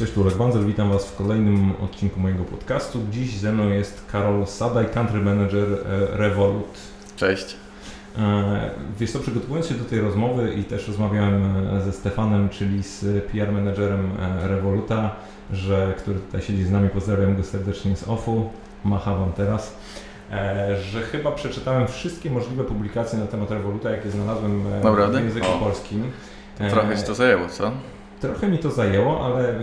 Cześć, tu Lech Banzel, witam Was w kolejnym odcinku mojego podcastu. Dziś ze mną jest Karol Sadaj, Country Manager e, Revolut. Cześć. E, wiesz co, przygotowując się do tej rozmowy i też rozmawiałem e, ze Stefanem, czyli z PR managerem Revoluta, że, który tutaj siedzi z nami, pozdrawiam go serdecznie z OFU, macha Wam teraz, że chyba przeczytałem wszystkie możliwe publikacje na temat Revoluta, jakie znalazłem Naprawdę? w języku o. polskim. Trochę się to zajęło, co? Trochę mi to zajęło, ale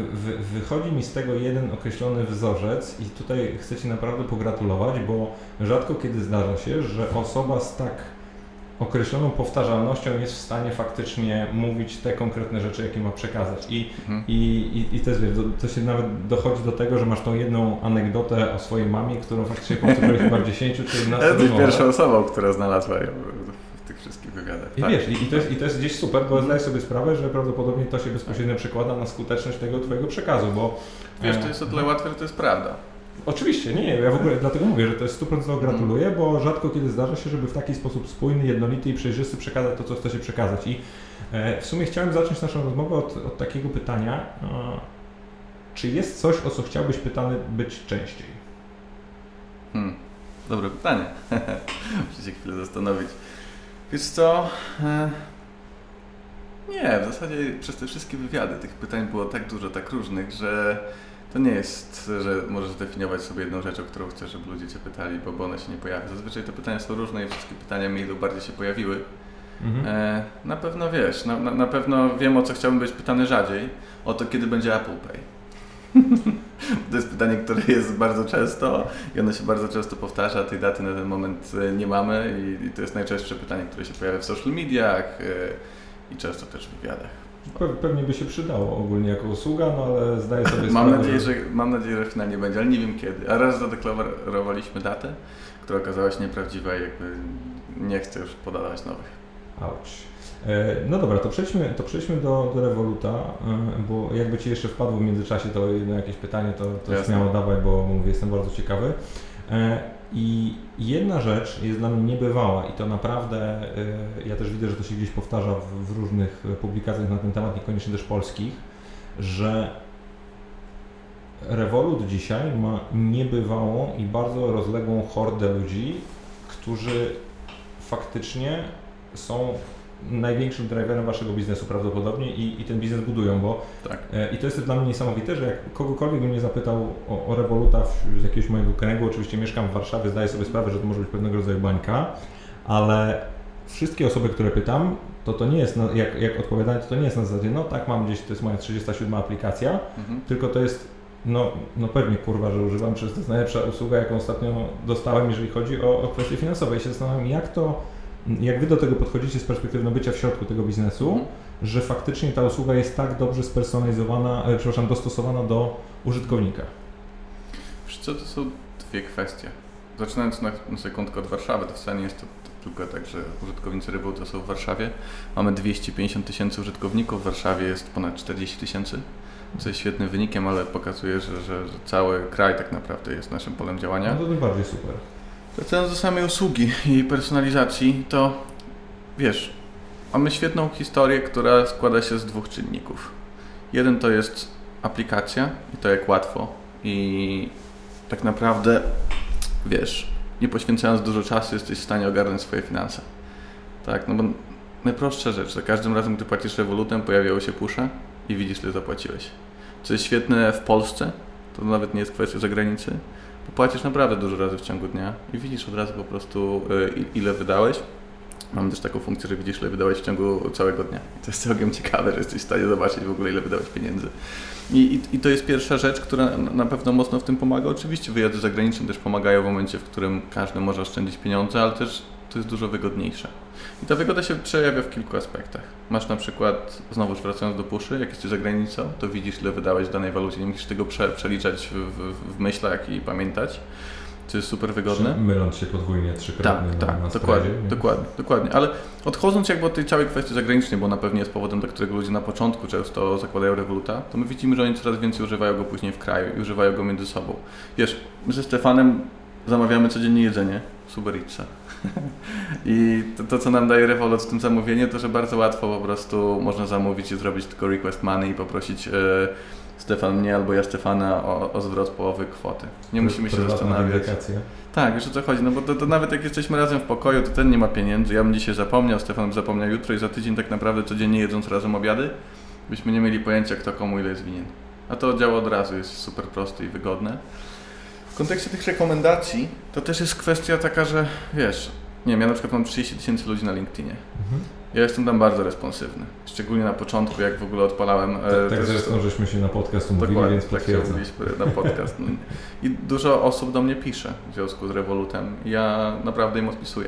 wychodzi mi z tego jeden określony wzorzec i tutaj chcę Ci naprawdę pogratulować, bo rzadko kiedy zdarza się, że osoba z tak określoną powtarzalnością jest w stanie faktycznie mówić te konkretne rzeczy, jakie ma przekazać. I, mhm. i, i, i też wiesz, to się nawet dochodzi do tego, że masz tą jedną anegdotę o swojej mamie, którą faktycznie powtórzyłeś chyba w 10 czy 11 Jesteś pierwszą osobą, która znalazła ją wszystkich wywiadach. I tak. wiesz, i, i, to jest, i to jest gdzieś super, bo zdaję sobie sprawę, że prawdopodobnie to się bezpośrednio przekłada na skuteczność tego Twojego przekazu, bo... Wiesz, to jest o tyle łatwe, że to jest prawda. Oczywiście, nie, nie, ja w ogóle dlatego mówię, że to jest 100% gratuluję, bo rzadko kiedy zdarza się, żeby w taki sposób spójny, jednolity i przejrzysty przekazać to, co chce się przekazać. I e, w sumie chciałem zacząć naszą rozmowę od, od takiego pytania, czy jest coś, o co chciałbyś pytany być częściej? Hmm, dobre pytanie. Muszę się chwilę zastanowić. Wiesz co? E, nie, w zasadzie przez te wszystkie wywiady tych pytań było tak dużo, tak różnych, że to nie jest, że możesz zdefiniować sobie jedną rzecz, o którą chcesz, żeby ludzie Cię pytali, bo, bo one się nie pojawią. Zazwyczaj te pytania są różne i wszystkie pytania mniej lub bardziej się pojawiły. Mhm. E, na pewno wiesz, na, na, na, pewno wiem, o co chciałbym być pytany rzadziej, o to, kiedy będzie Apple Pay. to jest pytanie, które jest bardzo często i ono się bardzo często powtarza. Tej daty na ten moment e, nie mamy i, to jest najczęstsze pytanie, które się pojawia w social mediach e, i często też w wywiadach. Pewnie by się przydało ogólnie jako usługa, no ale zdaję sobie sprawę. mam, nadzieję, że... mam nadzieję, że finalnie będzie, ale nie wiem kiedy. A raz zadeklarowaliśmy datę, która okazała się nieprawdziwa i jakby nie chcę już podawać nowych. Auć. E, no dobra, to przejdźmy, to przejdźmy do, do Revoluta, e, bo jakby Ci jeszcze wpadło w międzyczasie to jedno jakieś pytanie, to, to śmiało dawaj, bo mówię, jestem bardzo ciekawy. E, I jedna rzecz jest dla mnie niebywała i to naprawdę, ja też widzę, że to się gdzieś powtarza w, w różnych publikacjach na ten temat, niekoniecznie też polskich, że Revolut dzisiaj ma niebywałą i bardzo rozległą hordę ludzi, którzy faktycznie są największym driverem waszego biznesu prawdopodobnie i, i ten biznes budują, bo tak. e, i to jest dla mnie niesamowite, że jak kogokolwiek bym mnie zapytał o, o Revoluta z jakiegoś mojego kręgu, oczywiście mieszkam w Warszawie, zdaję sobie sprawę, że to może być pewnego rodzaju bańka, ale wszystkie osoby, które pytam, to to nie jest, jak, jak odpowiadanie, to, to nie jest na zasadzie, no tak mam gdzieś, to jest moja 37 aplikacja, mhm. tylko to jest no, no pewnie kurwa, że używam, przecież to jest najlepsza usługa, jaką ostatnio dostałem, jeżeli chodzi o, o kwestie finansowe. I się zastanawiam, jak to jak Wy do tego podchodzicie z perspektywy no, bycia w środku tego biznesu, mhm. że faktycznie ta usługa jest tak dobrze spersonalizowana, e, przepraszam, dostosowana do użytkownika? Wiesz co, to są dwie kwestie. Zaczynając na, na sekundkę od Warszawy, to wcale nie jest to, to tylko tak, że użytkownicy to są w Warszawie. Mamy 250 tysięcy użytkowników, w Warszawie jest ponad 40 tysięcy, co jest świetnym wynikiem, ale pokazuje, że, że, że cały kraj tak naprawdę jest naszym polem działania. No to tym bardziej super. Wracając do samej usługi i personalizacji, to wiesz, mamy świetną historię, która składa się z dwóch czynników. Jeden to jest aplikacja i to jak łatwo i tak naprawdę, wiesz, nie poświęcając dużo czasu jesteś w stanie ogarnąć swoje finanse. Tak, no bo najprostsza rzecz, za każdym razem, gdy płacisz rewolutem, pojawiają się pusze i widzisz, ile zapłaciłeś. Co jest świetne w Polsce, to nawet nie jest kwestia zagranicy, płacisz naprawdę dużo razy w ciągu dnia i widzisz od razu po prostu y, ile wydałeś. Mam też taką funkcję, że widzisz ile wydałeś w ciągu całego dnia. To jest całkiem ciekawe, że jesteś w stanie zobaczyć w ogóle ile wydałeś pieniędzy. I, i, I, to jest pierwsza rzecz, która na pewno mocno w tym pomaga. Oczywiście wyjazdy zagraniczne też pomagają w momencie, w którym każdy może oszczędzić pieniądze, ale też to jest dużo wygodniejsze. I ta wygoda się przejawia w kilku aspektach. Masz na przykład, znowu wracając do puszy, jak jesteś za granicą, to widzisz, ile wydałeś w danej walucie, nie musisz tego prze, przeliczać w, w, w myślach i pamiętać jest super wygodne. Myląc się podwójnie trzykrotnie. Tak, tak, na dokładnie, dokładnie, dokładnie. Ale odchodząc jakby od tej całej kwestii zagranicznej, bo na pewno jest powodem, dla którego ludzie na początku często zakładają Revoluta, to my widzimy, że oni coraz więcej używają go później w kraju i używają go między sobą. Wiesz, my ze Stefanem zamawiamy codziennie jedzenie w Uber Eatsa. I to, to, co nam daje Revolut w tym zamówieniu, to że bardzo łatwo po prostu można zamówić i zrobić tylko request money i poprosić e, Stefan mnie albo ja Stefana o, o zwrot połowy kwoty. Nie musimy się zastanawiać. Tak, wiesz o co chodzi, no bo to, to nawet jak jesteśmy razem w pokoju, to ten nie ma pieniędzy, ja bym dzisiaj zapomniał, Stefan by zapomniał jutro i za tydzień tak naprawdę codziennie jedząc razem obiady, byśmy nie mieli pojęcia kto komu ile jest winien. A to działa od razu, jest super proste i wygodne. W kontekście tych rekomendacji, to też jest kwestia taka, że wiesz, nie wiem, ja na przykład mam 30 tysięcy ludzi na LinkedInie. Mhm. Ja jestem tam bardzo responsywny. Szczególnie na początku, jak w ogóle odpalałem. e, Tak, tak zresztą żeśmy się na podcast umówili, więc tak się umówiliśmy na podcast. No. I dużo osób do mnie pisze w związku z Revolutem. Ja naprawdę im odpisuję.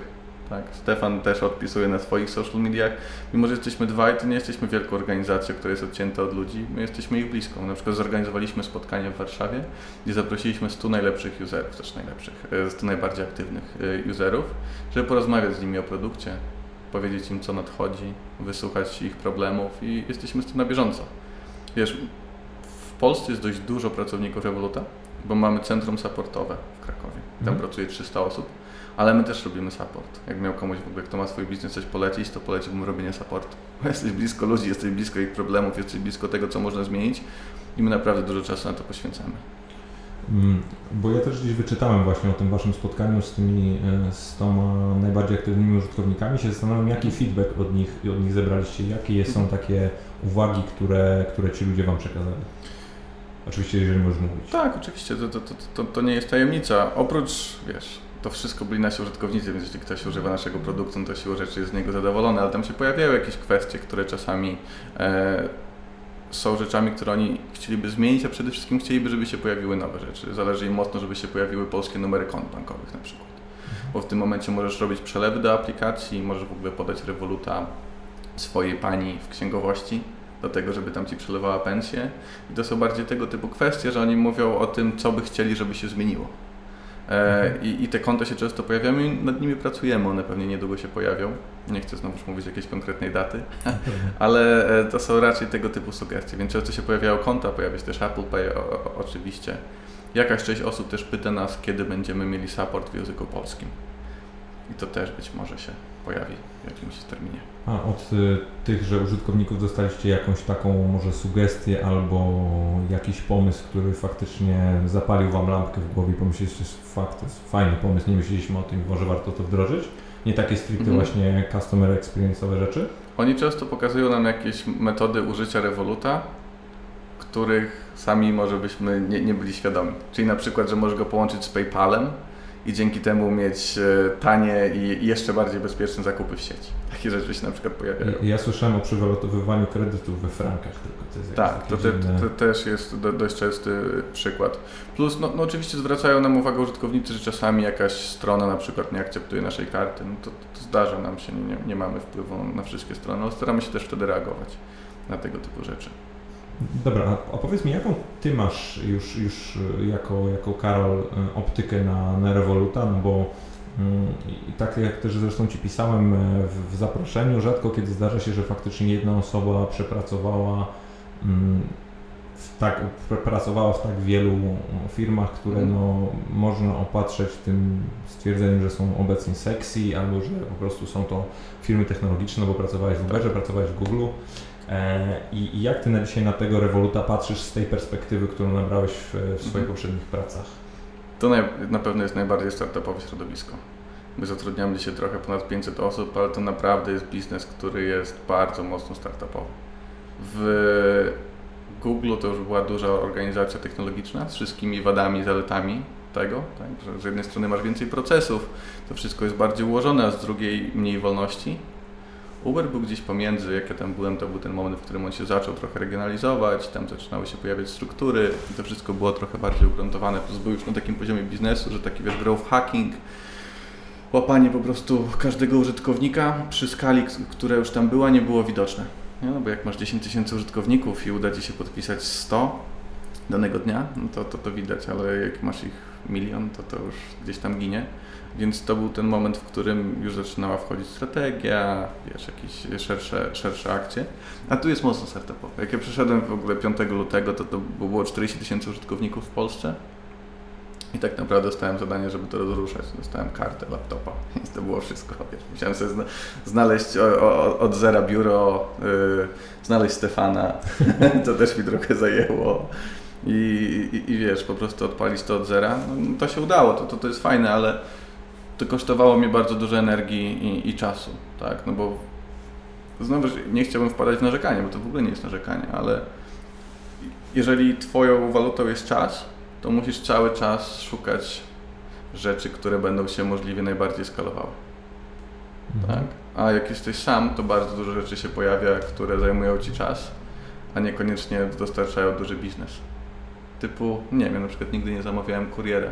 Tak. Stefan też odpisuje na swoich social mediach. Mimo, że jesteśmy dwaj, to nie jesteśmy wielką organizacją, która jest odcięta od ludzi. My jesteśmy ich bliską. Na przykład zorganizowaliśmy spotkanie w Warszawie, gdzie zaprosiliśmy 100 najlepszych userów, też najlepszych, e, 100 najbardziej aktywnych e, userów, żeby porozmawiać z nimi o produkcie, powiedzieć im co nadchodzi, wysłuchać ich problemów i jesteśmy z tym na bieżąco. Wiesz, w Polsce jest dość dużo pracowników Revoluta, bo mamy centrum supportowe w Krakowie. Tam Mhm. pracuje 300 osób, ale my też robimy support. Jak miał komuś w ogóle, kto ma swój biznes coś polecić, to poleciłbym robienie supportu. Jesteś blisko ludzi, jesteś blisko ich problemów, jesteś blisko tego, co można zmienić i my naprawdę dużo czasu na to poświęcamy. Mm, Bo ja też gdzieś wyczytałem właśnie o tym waszym spotkaniu z tymi e, z toma najbardziej aktywnymi użytkownikami. Się zastanawiam, jaki feedback od nich, od nich zebraliście, jakie są takie uwagi, które, które ci ludzie wam przekazali. Oczywiście, jeżeli możesz mówić. Tak, oczywiście, to, to, to, to nie jest tajemnica. Oprócz, wiesz, to wszystko byli nasi użytkownicy, więc jeśli ktoś używa naszego produktu, no to siłą rzeczy jest z niego zadowolony, ale tam się pojawiają jakieś kwestie, które czasami e, są rzeczami, które oni chcieliby zmienić, a przede wszystkim chcieliby, żeby się pojawiły nowe rzeczy. Zależy im mocno, żeby się pojawiły polskie numery kont bankowych na przykład. Bo w tym momencie możesz robić przelewy do aplikacji, możesz w ogóle podać Revoluta swojej pani w księgowości do tego, żeby tam ci przelewała pensję. I to są bardziej tego typu kwestie, że oni mówią o tym, co by chcieli, żeby się zmieniło. E, i, I te konta się często pojawiają i nad nimi pracujemy, one pewnie niedługo się pojawią. Nie chcę znowu mówić jakiejś konkretnej daty, ale e, to są raczej tego typu sugestie, więc często się pojawiają konta, pojawia się też Apple Pay o, o, oczywiście. Jakaś część osób też pyta nas, kiedy będziemy mieli support w języku polskim. I to też być może się pojawi w jakimś terminie. A od y, tychże użytkowników dostaliście jakąś taką może sugestię albo jakiś pomysł, który faktycznie zapalił wam lampkę w głowie i pomyśleliście, że fakt, to jest fajny pomysł, nie myśleliśmy o tym, może warto to wdrożyć? Nie takie stricte Mhm. właśnie customer experience'owe rzeczy? Oni często pokazują nam jakieś metody użycia Revoluta, których sami może byśmy nie, nie byli świadomi. Czyli na przykład, że możesz go połączyć z PayPalem i dzięki temu mieć e, tanie i jeszcze bardziej bezpieczne zakupy w sieci. Takie rzeczy się na przykład pojawiają. Ja słyszałem o przywalutowywaniu kredytów we frankach, tylko to jest Tak, to, te, to też jest do, dość częsty przykład. Plus, no, no oczywiście zwracają nam uwagę użytkownicy, że czasami jakaś strona na przykład nie akceptuje naszej karty. No to, to zdarza nam się, nie, nie mamy wpływu na wszystkie strony, ale staramy się też wtedy reagować na tego typu rzeczy. Dobra, a- a powiedz mi, jaką ty masz już, już y, jako, jako Karol y, optykę na, na Revoluta, no bo mm, i tak jak też zresztą Ci pisałem y, w, zaproszeniu, rzadko kiedy zdarza się, że faktycznie jedna osoba przepracowała mm, w tak, pr- pracowała w tak wielu firmach, które Mhm. no, można opatrzeć tym stwierdzeniem, że są obecnie sexy, albo że po prostu są to firmy technologiczne, bo pracowałeś w Uberze, pracowałeś w Google. E, I, I jak Ty na dzisiaj na tego Revoluta patrzysz z tej perspektywy, którą nabrałeś w, w swoich Mhm. poprzednich pracach? To naj, na pewno jest najbardziej startupowe środowisko. My zatrudniamy dzisiaj trochę ponad 500 osób, ale to naprawdę jest biznes, który jest bardzo mocno startupowy. W Google to już była duża organizacja technologiczna z wszystkimi wadami, zaletami tego, tak? że z jednej strony masz więcej procesów, to wszystko jest bardziej ułożone, a z drugiej mniej wolności. Uber był gdzieś pomiędzy, jak ja tam byłem, to był ten moment, w którym on się zaczął trochę regionalizować, tam zaczynały się pojawiać struktury to wszystko było trochę bardziej ugruntowane, plus był już na takim poziomie biznesu, że taki wiesz, growth hacking, łapanie po prostu każdego użytkownika przy skali, która już tam była, nie było widoczne. Nie? No bo jak masz 10 tysięcy użytkowników i uda Ci się podpisać 100 danego dnia, no to, to to widać, ale jak masz ich milion, to to już gdzieś tam ginie. Więc to był ten moment, w którym już zaczynała wchodzić strategia, wiesz, jakieś szersze, szersze akcje. A tu jest mocno startupowe. Jak ja przyszedłem w ogóle 5 lutego, to, to było 40 tysięcy użytkowników w Polsce. I tak naprawdę dostałem zadanie, żeby to rozruszać. Dostałem kartę, laptopa i to było wszystko. Wiesz, musiałem sobie zna znaleźć o, o, od zera biuro, yy, znaleźć Stefana, to też mi trochę zajęło. I, i, I, wiesz, po prostu odpalić to od zera. No, to się udało, to, to, to jest fajne, ale to kosztowało mnie bardzo dużo energii i, i czasu, tak, no bo znowu nie chciałbym wpadać w narzekanie, bo to w ogóle nie jest narzekanie, ale jeżeli twoją walutą jest czas, to musisz cały czas szukać rzeczy, które będą się możliwie najbardziej skalowały. Mhm. Tak? A jak jesteś sam, to bardzo dużo rzeczy się pojawia, które zajmują ci czas, a niekoniecznie dostarczają duży biznes. Typu, nie wiem, na przykład nigdy nie zamawiałem kuriera,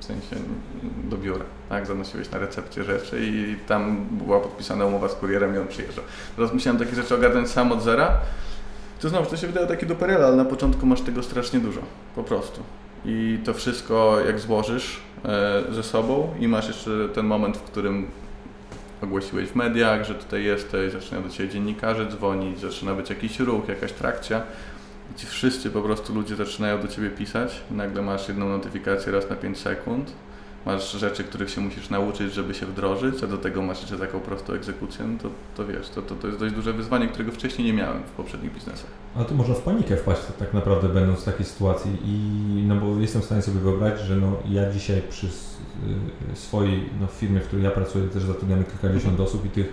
w sensie do biura, tak? Zanosiłeś na recepcję rzeczy i tam była podpisana umowa z kurierem i on przyjeżdżał. Teraz musiałem takie rzeczy ogarnąć sam od zera. To znowu, to się wydaje takie duperele, ale na początku masz tego strasznie dużo, po prostu. I to wszystko jak złożysz e, ze sobą i masz jeszcze ten moment, w którym ogłosiłeś w mediach, że tutaj jesteś, zaczynają do Ciebie dziennikarze dzwonić, zaczyna być jakiś ruch, jakaś trakcja i ci wszyscy po prostu ludzie zaczynają do ciebie pisać. Nagle masz jedną notyfikację raz na 5 sekund. Masz rzeczy, których się musisz nauczyć, żeby się wdrożyć, a do tego masz jeszcze taką prostą egzekucję, no to, to wiesz, to, to, to jest dość duże wyzwanie, którego wcześniej nie miałem w poprzednich biznesach. Ale to można w panikę wpaść tak naprawdę będąc w takiej sytuacji i no bo jestem w stanie sobie wyobrazić, że no ja dzisiaj przy y, swojej no, firmie, w której ja pracuję też zatrudniamy kilkadziesiąt osób i tych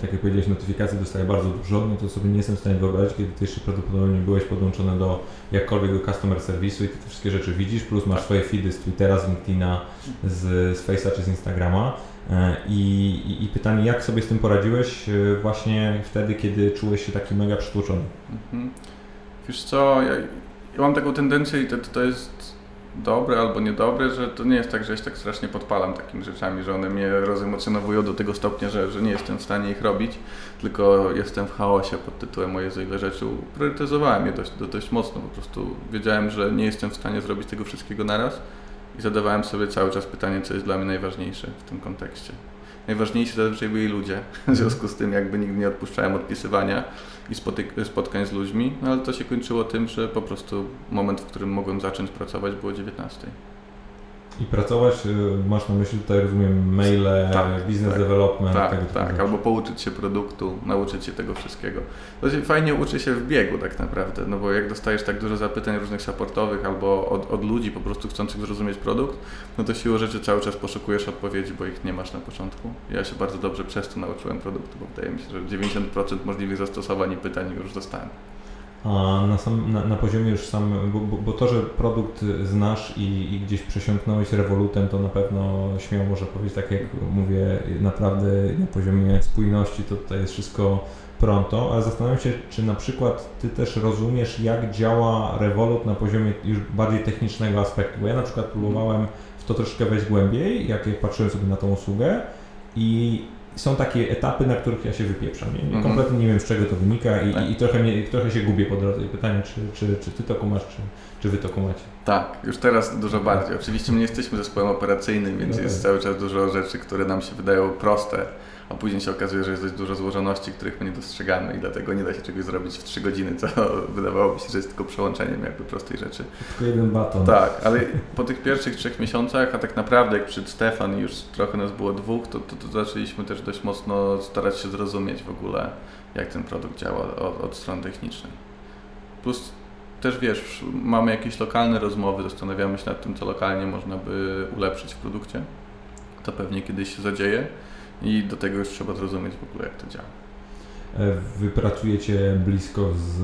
tak jak powiedziałeś, notyfikacji dostaję bardzo dużo, no to sobie nie jestem w stanie wyobrazić, kiedy ty jeszcze prawdopodobnie byłeś podłączony do jakkolwiek do customer serwisu i ty te wszystkie rzeczy widzisz, plus masz swoje feedy z Twittera, z LinkedIna, z, z Face'a czy z Instagrama. E, I, i, I, pytanie, jak sobie z tym poradziłeś e, właśnie wtedy, kiedy czułeś się taki mega przytłoczony? Mhm. Wiesz co, ja, ja mam taką tendencję i to, to jest dobre albo niedobre, że to nie jest tak, że ja się tak strasznie podpalam takimi rzeczami, że one mnie rozemocjonowują do tego stopnia, że, że nie jestem w stanie ich robić, tylko jestem w chaosie pod tytułem o Jezu, ile rzeczy. Priorytetyzowałem je dość, dość mocno, po prostu wiedziałem, że nie jestem w stanie zrobić tego wszystkiego naraz i zadawałem sobie cały czas pytanie, co jest dla mnie najważniejsze w tym kontekście najważniejsi zazwyczaj byli ludzie. W związku z tym jakby nigdy nie odpuszczałem odpisywania i spotkań z ludźmi, no ale to się kończyło tym, że po prostu moment, w którym mogłem zacząć pracować było 19. I pracować, y, masz na myśli tutaj, rozumiem, maile, tak, business tak, development, tak, tego tak, albo pouczyć się produktu, nauczyć się tego wszystkiego. To się fajnie uczy się w biegu tak naprawdę, no bo jak dostajesz tak dużo zapytań różnych supportowych albo od, od ludzi po prostu chcących zrozumieć produkt, no to siłą rzeczy cały czas poszukujesz odpowiedzi, bo ich nie masz na początku. Ja się bardzo dobrze przez to nauczyłem produktu, bo wydaje mi się, że 90% możliwych zastosowań i pytań już dostałem. A na, sam, na, na poziomie już sam, bo, bo, to, że produkt znasz i, i gdzieś przesiąknąłeś rewolutem, to na pewno śmiało można powiedzieć, tak jak mówię, naprawdę na poziomie spójności to tutaj jest wszystko pronto, ale zastanawiam się, czy na przykład Ty też rozumiesz, jak działa Revolut na poziomie już bardziej technicznego aspektu, bo ja na przykład próbowałem w to troszkę wejść głębiej, jak patrzyłem sobie na tą usługę i są takie etapy, na których ja się wypieprzam. Nie? Mhm. Kompletnie nie wiem, z czego to wynika i, tak. i trochę, mnie, trochę się gubię po drodze. I pytanie, czy, czy, czy ty to kumasz, czy, czy wy to kumacie? Tak, już teraz dużo bardziej. Oczywiście my nie jesteśmy zespołem operacyjnym, więc no jest tak. cały czas dużo rzeczy, które nam się wydają proste a później się okazuje, że jest dość dużo złożoności, których my nie dostrzegamy i dlatego nie da się czegoś zrobić w 3 godziny, co wydawałoby się, że jest tylko przełączeniem jakby prostej rzeczy. Tylko jeden baton. Tak, ale po tych pierwszych trzech miesiącach, a tak naprawdę jak przed Stefan już trochę nas było dwóch, to, to, to zaczęliśmy też dość mocno starać się zrozumieć w ogóle, jak ten produkt działa od, od strony technicznej. Plus też wiesz, mamy jakieś lokalne rozmowy, zastanawiamy się nad tym, co lokalnie można by ulepszyć w produkcie. To pewnie kiedyś się zadzieje. I do tego już trzeba zrozumieć w ogóle, jak to działa. E, wy pracujecie blisko z,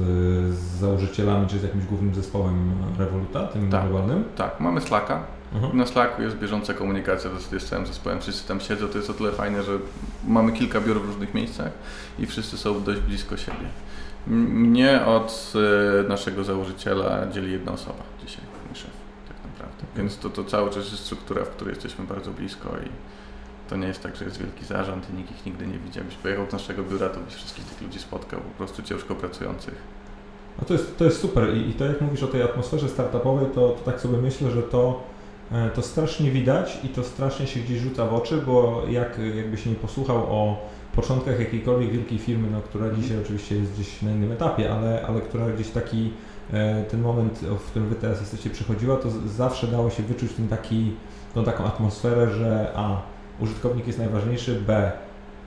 z założycielami, czy z jakimś głównym zespołem Revoluta, tym tak, globalnym? Tak, mamy Slacka. Mhm. Na Slacku jest bieżąca komunikacja z całym zespołem, wszyscy tam siedzą, to jest o tyle fajne, że mamy kilka biur w różnych miejscach i wszyscy są dość blisko siebie. Mnie od e, naszego założyciela dzieli jedna osoba dzisiaj, mój szef, tak naprawdę. Więc to, to cały czas jest struktura, w której jesteśmy bardzo blisko i to nie jest tak, że jest wielki zarząd i nikt ich nigdy nie widzi. Jakbyś pojechał do naszego biura, to byś wszystkich tych ludzi spotkał, po prostu ciężko pracujących. A to jest, to jest super I, i to jak mówisz o tej atmosferze startupowej, to, to tak sobie myślę, że to, e, to strasznie widać i to strasznie się gdzieś rzuca w oczy, bo jak, jakbyś nie posłuchał o początkach jakiejkolwiek wielkiej firmy, no, która dzisiaj oczywiście jest gdzieś na innym etapie, ale, ale która gdzieś taki e, ten moment, w którym Wy teraz jesteście, przychodziła, to z- zawsze dało się wyczuć ten taki, tą taką atmosferę, że a, użytkownik jest najważniejszy, b,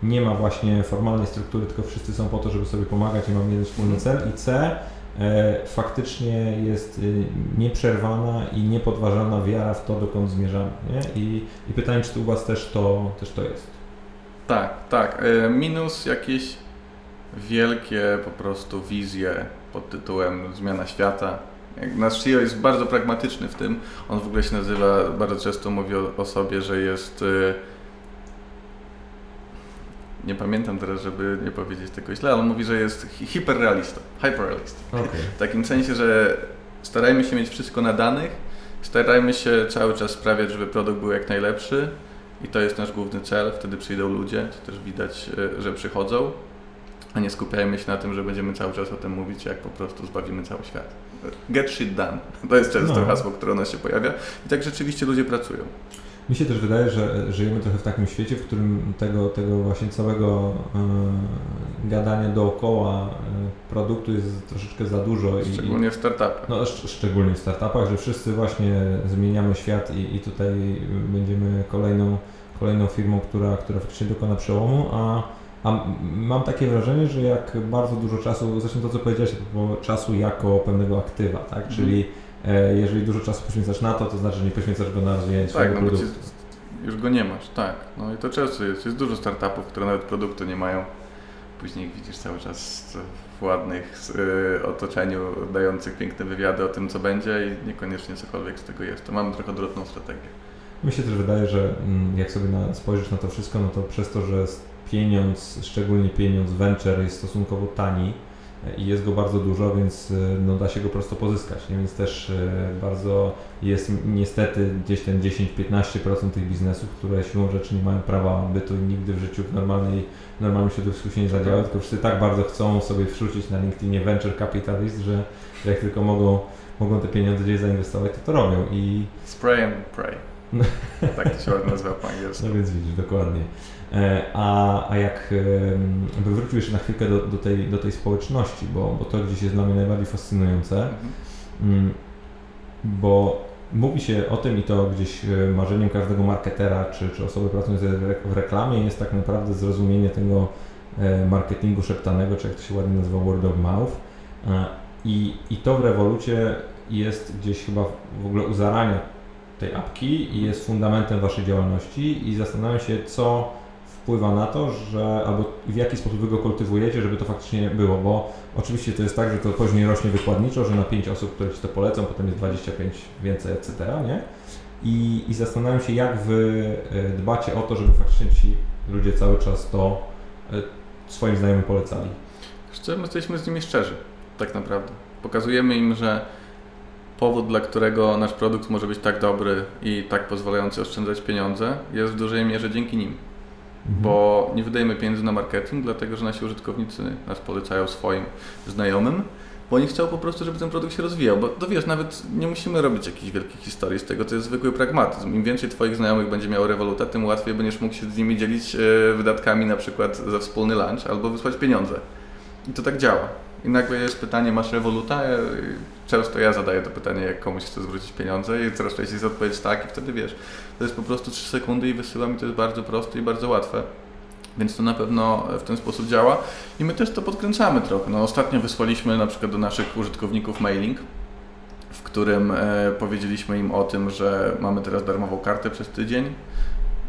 nie ma właśnie formalnej struktury, tylko wszyscy są po to, żeby sobie pomagać i mamy jeden wspólny cel i c, e, faktycznie jest y, nieprzerwana i niepodważalna wiara w to, dokąd zmierzamy. Nie? I, I pytanie, czy tu u Was też to, też to jest? Tak, tak. E, Minus jakieś wielkie po prostu wizje pod tytułem Zmiana świata. Nasz CEO jest bardzo pragmatyczny w tym. On w ogóle się nazywa, bardzo często mówi o, o sobie, że jest. e, Nie pamiętam teraz, żeby nie powiedzieć tego źle, ale mówi, że jest hi- hiperrealista, hyperrealista. Okej. W takim sensie, że starajmy się mieć wszystko na danych, starajmy się cały czas sprawiać, żeby produkt był jak najlepszy i to jest nasz główny cel. Wtedy przyjdą ludzie, to też widać, e, że przychodzą, a nie skupiajmy się na tym, że będziemy cały czas o tym mówić, jak po prostu zbawimy cały świat. Get shit done. To jest często No. hasło, które u nas się pojawia i tak rzeczywiście ludzie pracują. Mi się też wydaje, że żyjemy trochę w takim świecie, w którym tego, tego właśnie całego e, gadania dookoła e, produktu jest troszeczkę za dużo. i- Szczególnie w startupach. No, szcz- szczególnie w startupach, że wszyscy właśnie zmieniamy świat i, i tutaj będziemy kolejną, kolejną firmą, która, która faktycznie dokona przełomu, a, a mam takie wrażenie, że jak bardzo dużo czasu, zresztą to co powiedziałeś, czasu jako pewnego aktywa, tak? Mhm. Czyli jeżeli dużo czasu poświęcasz na to, to znaczy, że nie poświęcasz go na rozwijanie Tak, swojego no bo ci, produktu. już go nie masz, tak. No i to często jest. Jest dużo startupów, które nawet produktu nie mają. Później widzisz cały czas w ładnych y, otoczeniu, dających piękne wywiady o tym, co będzie i niekoniecznie cokolwiek z tego jest. To mamy trochę odwrotną strategię. Mi się też wydaje, że mm, jak sobie na, spojrzysz na to wszystko, no to przez to, że pieniądz, szczególnie pieniądz venture jest stosunkowo tani e, i jest go bardzo dużo, więc e, no, da się go prosto pozyskać, nie? więc też e, bardzo jest niestety gdzieś ten 10-15% tych biznesów, które siłą rzeczy nie mają prawa bytu i nigdy w życiu w normalnej, normalnym środowisku się nie zadziałają, tylko wszyscy tak bardzo chcą sobie wrzucić na LinkedInie venture capitalist, że jak tylko mogą, mogą te pieniądze gdzieś zainwestować, to to robią i Spray and pray. No. tak to się nazywa po angielsku. No więc widzisz, dokładnie. E, A, a jak by wrócił jeszcze na chwilkę do, do, tej, do tej społeczności, bo, bo to gdzieś jest dla mnie najbardziej fascynujące, Mhm. mm, bo mówi się o tym i to gdzieś e, marzeniem każdego marketera czy, czy osoby pracującej w re- w reklamie jest tak naprawdę zrozumienie tego e, marketingu szeptanego, czy jak to się ładnie nazywa word of mouth. I, I to w rewolucie jest gdzieś chyba w ogóle u zarania tej apki i jest fundamentem Waszej działalności i zastanawiam się, co wpływa na to, że albo w jaki sposób Wy go kultywujecie, żeby to faktycznie było, bo oczywiście to jest tak, że to później rośnie wykładniczo, że na 5 osób, które Ci to polecą, potem jest 25 więcej, etc., nie? I, I zastanawiam się, jak Wy e, dbacie o to, żeby faktycznie ci ludzie cały czas to e, swoim znajomym polecali. Szczerze, my jesteśmy z nimi szczerzy, tak naprawdę. Pokazujemy im, że powód, dla którego nasz produkt może być tak dobry i tak pozwalający oszczędzać pieniądze, jest w dużej mierze dzięki nim. Bo nie wydajemy pieniędzy na marketing, dlatego że nasi użytkownicy nas polecają swoim znajomym, bo oni chcą po prostu, żeby ten produkt się rozwijał. Bo to wiesz, nawet nie musimy robić jakichś wielkich historii z tego, to jest zwykły pragmatyzm. Im więcej Twoich znajomych będzie miało Revoluta, tym łatwiej będziesz mógł się z nimi dzielić e, wydatkami na przykład za wspólny lunch albo wysłać pieniądze. I to tak działa. I nagle jest pytanie, masz Revoluta? Ja- Często ja zadaję to pytanie, jak komuś chcę zwrócić pieniądze i coraz częściej jest odpowiedź tak i wtedy wiesz, to jest po prostu 3 sekundy i wysyłam i to jest bardzo proste i bardzo łatwe. Więc to na pewno w ten sposób działa i my też to podkręcamy trochę. No, ostatnio wysłaliśmy na przykład do naszych użytkowników mailing, w którym e, powiedzieliśmy im o tym, że mamy teraz darmową kartę przez tydzień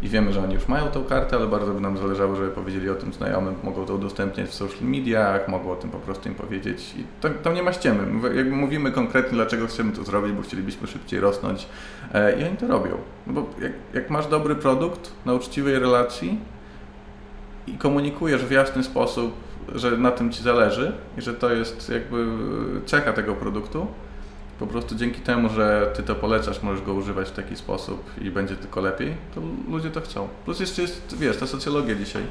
i wiemy, że oni już mają tą kartę, ale bardzo by nam zależało, żeby powiedzieli o tym znajomym, mogą to udostępniać w social mediach, mogą o tym po prostu im powiedzieć i tam, tam nie ma ściemy. My Jakby mówimy konkretnie, dlaczego chcemy to zrobić, bo chcielibyśmy szybciej rosnąć e, i oni to robią. No bo jak, jak masz dobry produkt na uczciwej relacji i komunikujesz w jasny sposób, że na tym Ci zależy i że to jest jakby cecha tego produktu, po prostu dzięki temu, że Ty to polecasz, możesz go używać w taki sposób i będzie tylko lepiej, to ludzie to chcą. Plus jeszcze jest, wiesz, ta socjologia dzisiaj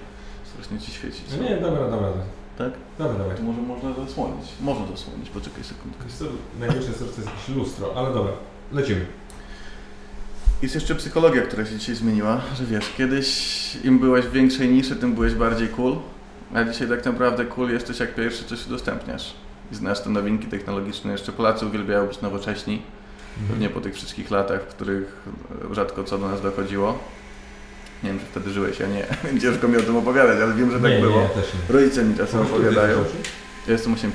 strasznie Ci świeci. No nie, dobra, dobra. Tak? Dobra, dobra. To może można zasłonić. Można zasłonić, poczekaj sekundkę. Wiesz co, że to jest jakieś lustro, ale dobra, lecimy. Jest jeszcze psychologia, która się dzisiaj zmieniła, że wiesz, kiedyś im byłeś w większej niszy, tym byłeś bardziej cool, a dzisiaj tak naprawdę cool jesteś jak pierwszy coś udostępniasz. I znasz te nowinki technologiczne. Jeszcze Polacy uwielbiają być nowocześni, pewnie po tych wszystkich latach, w których rzadko co do nas dochodziło. Nie wiem, czy wtedy żyłeś, ja nie. Ciężko mi o tym opowiadać, ale wiem, że tak nie, było. Nie, ja. Rodzice mi czasem Możesz opowiadają. Ja jestem 8,5.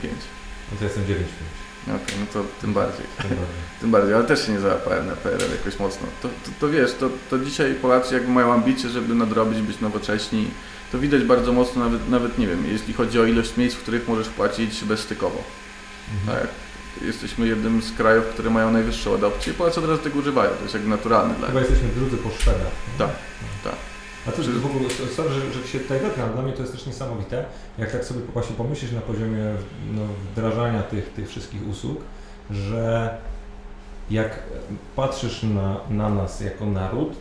No to jestem 9,5. Okej, no to tym bardziej. Tym bardziej. Tym bardziej, ale też się nie załapałem na PRL jakoś mocno. To, to, to wiesz, to, to dzisiaj Polacy jakby mają ambicje, żeby nadrobić, być nowocześni. To widać bardzo mocno, nawet, nawet nie wiem, jeśli chodzi o ilość miejsc, w których możesz płacić bezstykowo. Mhm. Tak. Jesteśmy jednym z krajów, które mają najwyższą adopcję i Polacy od razu tego używają. To jest jakby naturalne dla Chyba jesteśmy drudzy po Szwedach. Tak, tak. A to w ogóle, sorry, że, że się tutaj ale dla mnie to jest też niesamowite, jak tak sobie właśnie pomyślisz na poziomie no, wdrażania tych, tych wszystkich usług, że jak patrzysz na, na nas jako naród,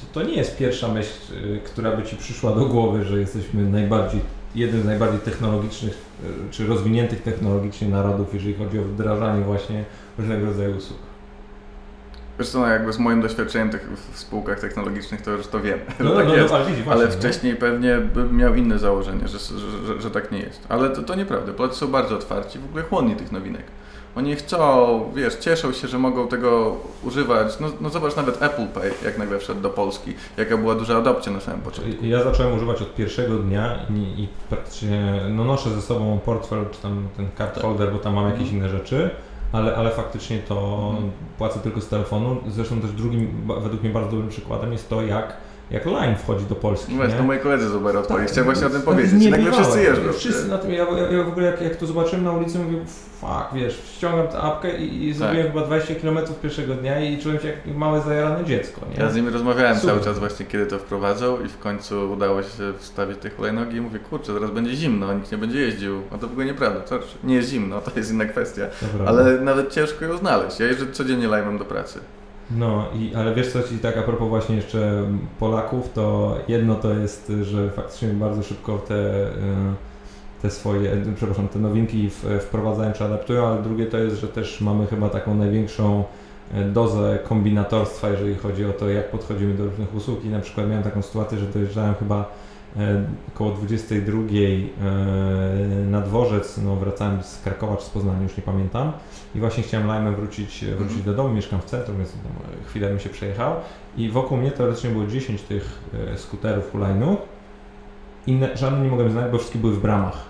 to, to nie jest pierwsza myśl, y, która by Ci przyszła do głowy, że jesteśmy najbardziej, jednym z najbardziej technologicznych, y, czy rozwiniętych technologicznie narodów, jeżeli chodzi o wdrażanie właśnie różnego rodzaju usług. Wiesz co, no jakby z moim doświadczeniem tych, w spółkach technologicznych to już to wiem, No, że tak no, jest. no, ale widzisz, właśnie, Ale no. wcześniej pewnie bym miał inne założenie, że, że, że, że tak nie jest. Ale to, to nieprawda. Polacy są bardzo otwarci, w ogóle chłonni tych nowinek. Oni chcą, wiesz, cieszą się, że mogą tego używać. No, no zobacz nawet Apple Pay, jak nagle wszedł do Polski, jaka była duża adopcja na samym początku. Ja zacząłem używać od pierwszego dnia i, i praktycznie no noszę ze sobą portfel czy tam ten card Tak. holder, bo tam mam jakieś Mhm. inne rzeczy, ale, ale faktycznie to Mhm. płacę tylko z telefonu. Zresztą też drugim, według mnie bardzo dobrym przykładem jest to, jak, jak Line wchodzi do Polski. No właśnie, nie? to moi koledzy z Uber odpali. Tak, Chciałem właśnie o tym to powiedzieć. I nagle wszyscy jeżdżą. Wszyscy na tym, ja, ja, w ogóle jak, jak to zobaczyłem na ulicy, mówię, fuck, wiesz, ściągam tę apkę i, i zrobiłem chyba 20 km pierwszego dnia i czułem się jak małe zajarane dziecko, nie? Ja z nimi rozmawiałem Super. cały czas właśnie, kiedy to wprowadzał i w końcu udało się wstawić te hulajnogi i mówię, kurczę, zaraz będzie zimno, nikt nie będzie jeździł. A to w ogóle nieprawda, to nie jest zimno, to jest inna kwestia. Ale nawet ciężko ją znaleźć. Ja jeżdżę codziennie lajmem do pracy. No, i, ale wiesz co ci tak a propos właśnie jeszcze Polaków, to jedno to jest, że faktycznie bardzo szybko te, y, te swoje, przepraszam, te nowinki wprowadzają czy adaptują, ale drugie to jest, że też mamy chyba taką największą y, dozę kombinatorstwa, jeżeli chodzi o to, jak podchodzimy do różnych usług. I na przykład miałem taką sytuację, że dojeżdżałem chyba około 22 y, na dworzec, no wracałem z Krakowa czy z Poznania, już nie pamiętam i właśnie chciałem Lime'em wrócić, wrócić Mhm. do domu, mieszkam w centrum, więc tam chwilę mi się przejechał i wokół mnie teoretycznie było 10 tych e, skuterów hulajnóg i ne- żadne nie mogłem znaleźć, bo wszystkie były w bramach.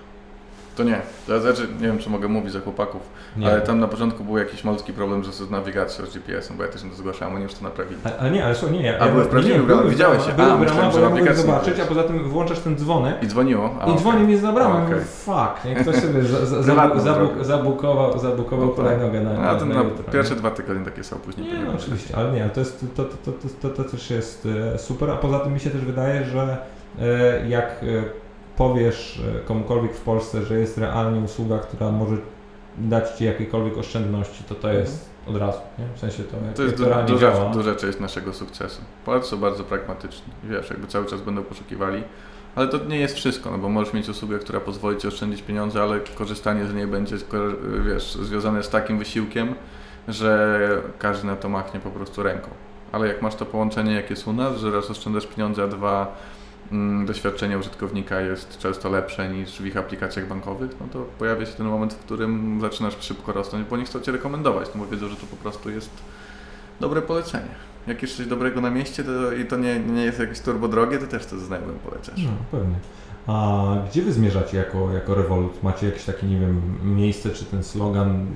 To nie. To znaczy, nie wiem, czy mogę mówić za chłopaków, Nie. ale tam na początku był jakiś malutki problem że z nawigacją, z GPS-em, bo ja też to zgłaszałem, oni już to naprawili. Ale, ale nie, ale słuchaj, nie, ja, A ja, były w nie, nie, były w widziałeś się? A, Były że bo ja mogłem nie zobaczyć, a poza tym włączasz ten dzwonek I dzwoniło? A, i dzwoni mi za bramę, A, okej. fuck, nie? ktoś sobie za, za, Prywatną zabu, zabu, drogę. zabukował, zabukował No tak. hulajnogę na, A to na nie? pierwsze dwa tygodnie takie są, później Nie, no, oczywiście, ale nie, to, jest, to, to, to, to, to, to też jest e, super, a poza tym mi się też wydaje, że e, jak e, powiesz e, komukolwiek w Polsce, że jest realnie usługa, która może dać Ci jakiekolwiek oszczędności, to to jest od razu, nie? w sensie to, Mhm. To jest du- duża, działa. duża część naszego sukcesu. Polacy są bardzo pragmatyczni. Wiesz, jakby cały czas będą poszukiwali. Ale to nie jest wszystko, no bo możesz mieć usługę, która pozwoli Ci oszczędzić pieniądze, ale korzystanie z niej będzie, wiesz, związane z takim wysiłkiem, że każdy na to machnie po prostu ręką. Ale jak masz to połączenie, jak jest u nas, że raz oszczędzasz pieniądze, a dwa doświadczenie użytkownika jest często lepsze niż w ich aplikacjach bankowych, no to pojawia się ten moment, w którym zaczynasz szybko rosnąć, bo nie chcą Cię rekomendować, no bo wiedzą, że to po prostu jest dobre polecenie. Jak jest coś dobrego na mieście to, i to nie, nie jest jakieś turbo drogie, to też to znajomym polecasz. No, pewnie. A gdzie Wy zmierzacie jako, jako Revolut? Macie jakieś takie, nie wiem, miejsce czy ten slogan,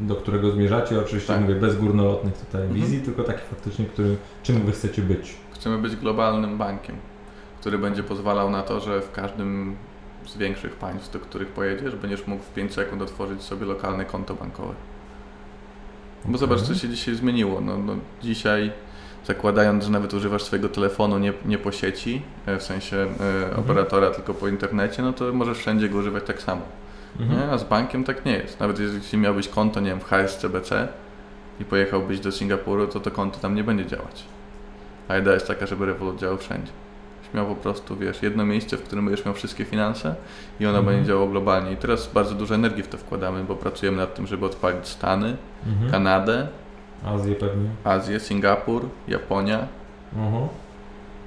do którego zmierzacie? Oczywiście Tak. mówię bez górnolotnych tutaj Mhm. wizji, tylko taki faktycznie, który, czym Wy chcecie być. Chcemy być globalnym bankiem, który będzie pozwalał na to, że w każdym z większych państw, do których pojedziesz, będziesz mógł w 5 sekund otworzyć sobie lokalne konto bankowe. Bo zobacz, co się dzisiaj zmieniło. No, no, dzisiaj zakładając, że nawet używasz swojego telefonu nie, nie po sieci, e, w sensie e, operatora, tylko po internecie, no to możesz wszędzie go używać tak samo. Mhm. Nie? A z bankiem tak nie jest. Nawet jeśli miałbyś konto, nie wiem, w HSCBC i pojechałbyś do Singapuru, to to konto tam nie będzie działać. A idea jest taka, żeby Revolut działał wszędzie. Miał po prostu, wiesz, jedno miejsce, w którym będziesz miał wszystkie finanse i ono Mhm. będzie działało globalnie. I teraz bardzo dużo energii w to wkładamy, bo pracujemy nad tym, żeby odpalić Stany, Mhm. Kanadę, Azję pewnie. Azję, Singapur, Japonia Mhm.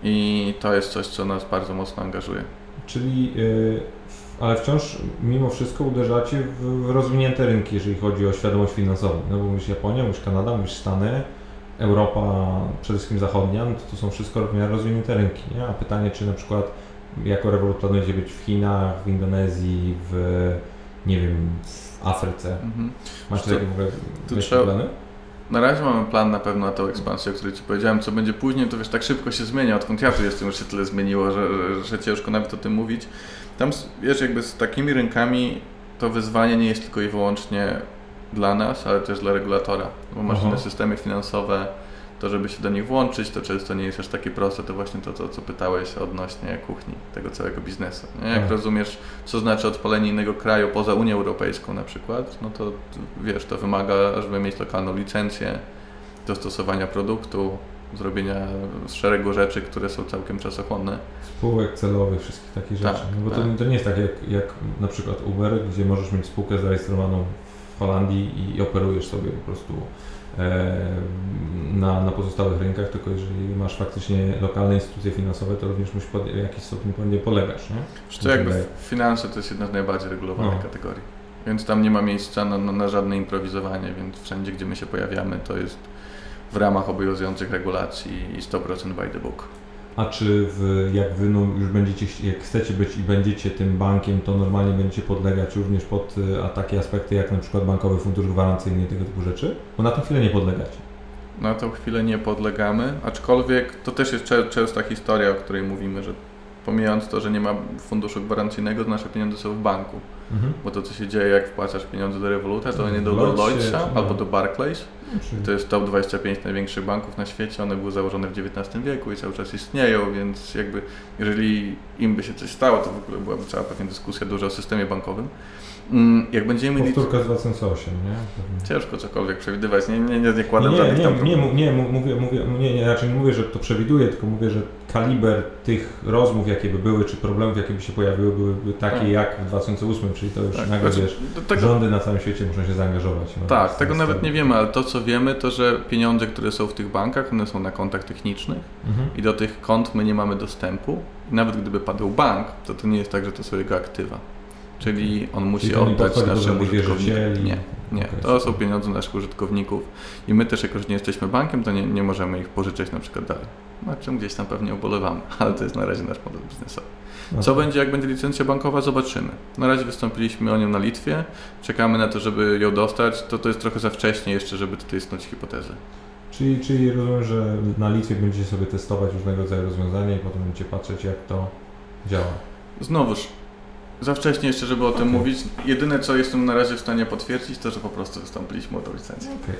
i to jest coś, co nas bardzo mocno angażuje. Czyli y, w- ale wciąż mimo wszystko uderzacie w, w rozwinięte rynki, jeżeli chodzi o świadomość finansową. No bo mówisz Japonia, mówisz Kanada, mówisz Stany, Europa, przede wszystkim zachodnia, no to, to są wszystko w miarę rozwinięte rynki. Nie? A pytanie, czy na przykład jako Revolut planujecie być w Chinach, w Indonezji, w nie wiem, w Afryce. Mhm. Macie To- takie w ogóle tu trzeba- plany? Na razie mamy plan na pewno na tą ekspansję, o której Ci powiedziałem. Co będzie później, to wiesz, tak szybko się zmienia. Odkąd ja tu jestem, już się tyle zmieniło, że, że, że ciężko nawet o tym mówić. Tam, wiesz, jakby z takimi rynkami to wyzwanie nie jest tylko i wyłącznie dla nas, ale też dla regulatora. Bo masz Aha. inne systemy finansowe, to żeby się do nich włączyć, to często nie jest aż takie proste. To właśnie to, to co pytałeś odnośnie kuchni tego całego biznesu. Nie? Jak Tak. rozumiesz, co znaczy odpalenie innego kraju poza Unią Europejską na przykład, no to wiesz, to wymaga, żeby mieć lokalną licencję, dostosowania produktu, zrobienia szeregu rzeczy, które są całkiem czasochłonne. Spółek celowych, wszystkich takich Tak, rzeczy. No bo to, tak. to nie jest tak jak, jak na przykład Uber, gdzie możesz mieć spółkę zarejestrowaną w Holandii i operujesz sobie po prostu e, na, na pozostałych rynkach, tylko jeżeli masz faktycznie lokalne instytucje finansowe, to również musisz pod, w jakiś stopień pod nie polegasz, nie? Co, jakby Wydaje. finanse to jest jedna z najbardziej regulowanych No. kategorii. Więc tam nie ma miejsca na, na, na żadne improwizowanie, więc wszędzie, gdzie my się pojawiamy, to jest w ramach obowiązujących regulacji i 100% by the book. A czy w, jak wy no, już będziecie, jak chcecie być i będziecie tym bankiem, to normalnie będziecie podlegać również pod y, a takie aspekty jak na przykład bankowy fundusz gwarancyjny i tego typu rzeczy? Bo na tę chwilę nie podlegacie. Na tą chwilę nie podlegamy, aczkolwiek to też jest częsta historia, o której mówimy, że pomijając to, że nie ma funduszu gwarancyjnego, to nasze pieniądze są w banku. Mhm. Bo to co się dzieje, jak wpłacasz pieniądze do Revoluta, to W nie do Lloydsa czy- albo do Barclays. Czyli- To jest top 25 największych banków na świecie, one były założone w XIX wieku i cały czas istnieją, więc jakby jeżeli im by się coś stało, to w ogóle byłaby cała pewnie dyskusja duża o systemie bankowym. Mm, Jak będziemy mieli... Powtórka z 2008, nie? Ciężko cokolwiek przewidywać, nie, nie, nie, nie kładę Nie, żadnych nie, tam nie, nie, nie, mówię, mówię, nie, nie, raczej nie mówię, że to przewiduję, tylko mówię, że kaliber tych rozmów, jakie by były, czy problemów, jakie by się pojawiły, byłyby takie Tak. jak w 2008, czyli to już Tak, nagle, znaczy, wiesz, tego, rządy na całym świecie muszą się zaangażować. No, tak, tego nawet nie wiemy, ale to co wiemy, to że pieniądze, które są w tych bankach, one są na kontach technicznych Mhm. i do tych kont my nie mamy dostępu. Nawet gdyby padł bank, to to nie jest tak, że to są jego aktywa. Czyli on musi Czyli oddać żadnych użytkownikom. Nie, nie. To są pieniądze naszych użytkowników i my też, jako że nie jesteśmy bankiem, to nie, nie możemy ich pożyczać na przykład dalej. Na czym gdzieś tam pewnie ubolewamy, ale to jest na razie nasz model biznesowy. No Co to- będzie, jak będzie licencja bankowa, zobaczymy. Na razie wystąpiliśmy o nią na Litwie, czekamy na to, żeby ją dostać. To, to jest trochę za wcześnie jeszcze, żeby tutaj snuć hipotezy. Czyli, czyli rozumiem, że na Litwie będziecie sobie testować różnego rodzaju rozwiązania i potem będziecie patrzeć, jak to działa. Znowuż, za wcześnie jeszcze, żeby o tym mówić. Jedyne, co jestem na razie w stanie potwierdzić, to, że po prostu wystąpiliśmy o tą licencję. Okej.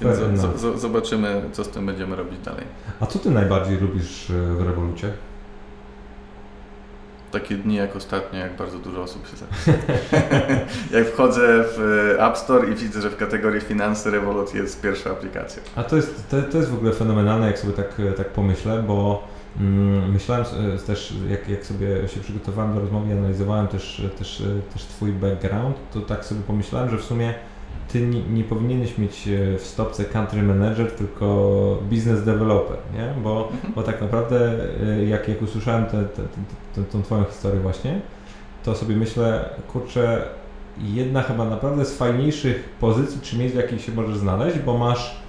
Więc z- z- zobaczymy, co z tym będziemy robić dalej. A co ty najbardziej lubisz y, w rewolucie? Takie dni jak ostatnio, jak bardzo dużo osób się zapisało. jak wchodzę w App Store i widzę, że w kategorii finanse Revolut jest pierwsza aplikacja. A to jest, to, to jest w ogóle fenomenalne, jak sobie tak, tak pomyślę, bo myślałem e, też, jak, jak sobie się przygotowałem do rozmowy, i analizowałem też, też, e, też Twój background, to tak sobie pomyślałem, że w sumie Ty nie, nie powinieneś mieć e, w stopce country manager, tylko business developer, nie? Bo, Mhm. bo tak naprawdę e, jak, jak usłyszałem tę te, te, te, tą Twoją historię właśnie, to sobie myślę, kurczę, jedna chyba naprawdę z fajniejszych pozycji czy miejsc, w jakiej się możesz znaleźć, bo masz mm,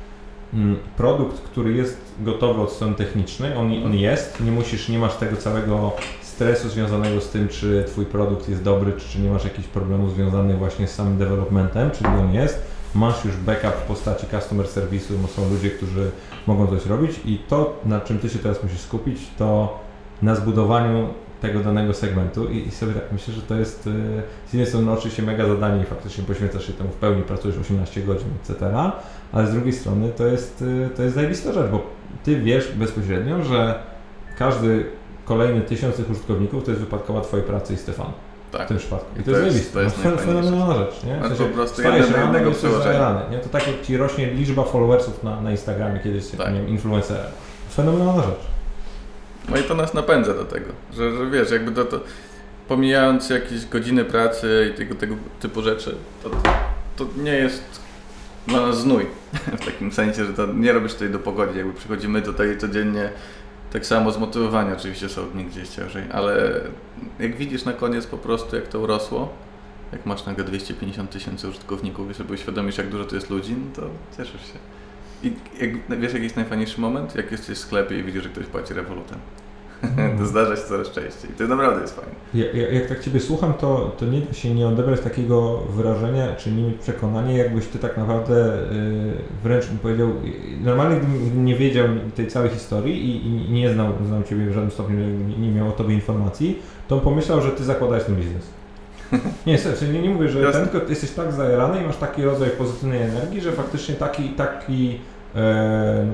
produkt, który jest gotowy od strony technicznej, on, on jest, nie musisz, nie masz tego całego stresu związanego z tym, czy twój produkt jest dobry, czy, czy nie masz jakichś problemów związanych właśnie z samym developmentem, czyli on jest, masz już backup w postaci customer serwisu, bo są ludzie, którzy mogą coś robić. I to, na czym ty się teraz musisz skupić, to na zbudowaniu tego danego segmentu. I, i sobie tak myślę, że to jest y, z jednej strony oczywiście mega zadanie i faktycznie poświęcasz się temu w pełni, pracujesz 18 godzin, etc., ale z drugiej strony to jest, y, to jest zajebista rzecz, bo ty wiesz bezpośrednio, że każdy kolejny tysiąc tych użytkowników to jest wypadkowa twojej pracy i Stefana Tak. w tym przypadku. I to, To jest jest- to jest No, fenomenalna rzecz, nie? W sensie po prostu jeden do jednego i nie? To tak jak ci rośnie liczba followersów na, na Instagramie kiedyś, Tak. nie wiem, influencera. Fenomenalna rzecz. No i to nas napędza do tego, że, że wiesz, jakby to, to pomijając jakieś godziny pracy i tego, tego typu rzeczy, to, to nie jest nas znój. W takim sensie, że to nie robisz tutaj do pogody, jakby przychodzimy tutaj codziennie Tak samo zmotywowanie oczywiście są gdzieś ciężej, ale jak widzisz na koniec po prostu jak to urosło, jak masz nagle 250 tysięcy użytkowników i sobie uświadomisz jak dużo to jest ludzi, no to cieszysz się. I jak, wiesz jaki jest najfajniejszy moment? Jak jesteś w sklepie i widzisz, że ktoś płaci rewolutem. to zdarza się coraz częściej. To naprawdę jest fajne. Ja, jak tak Ciebie słucham, to, to nie da się nie odebrać takiego wrażenia, czy nie mieć przekonania, jakbyś Ty tak naprawdę yy, wręcz bym powiedział, normalnie gdybym nie wiedział tej całej historii i, i nie znał, znał Ciebie w żadnym stopniu, nie, nie miał o Tobie informacji, to pomyślał, że Ty zakładałeś ten biznes. Nie, serdecznie, nie, nie mówię, że ten, tylko jesteś tak zajarany i masz taki rodzaj pozytywnej energii, że faktycznie taki, taki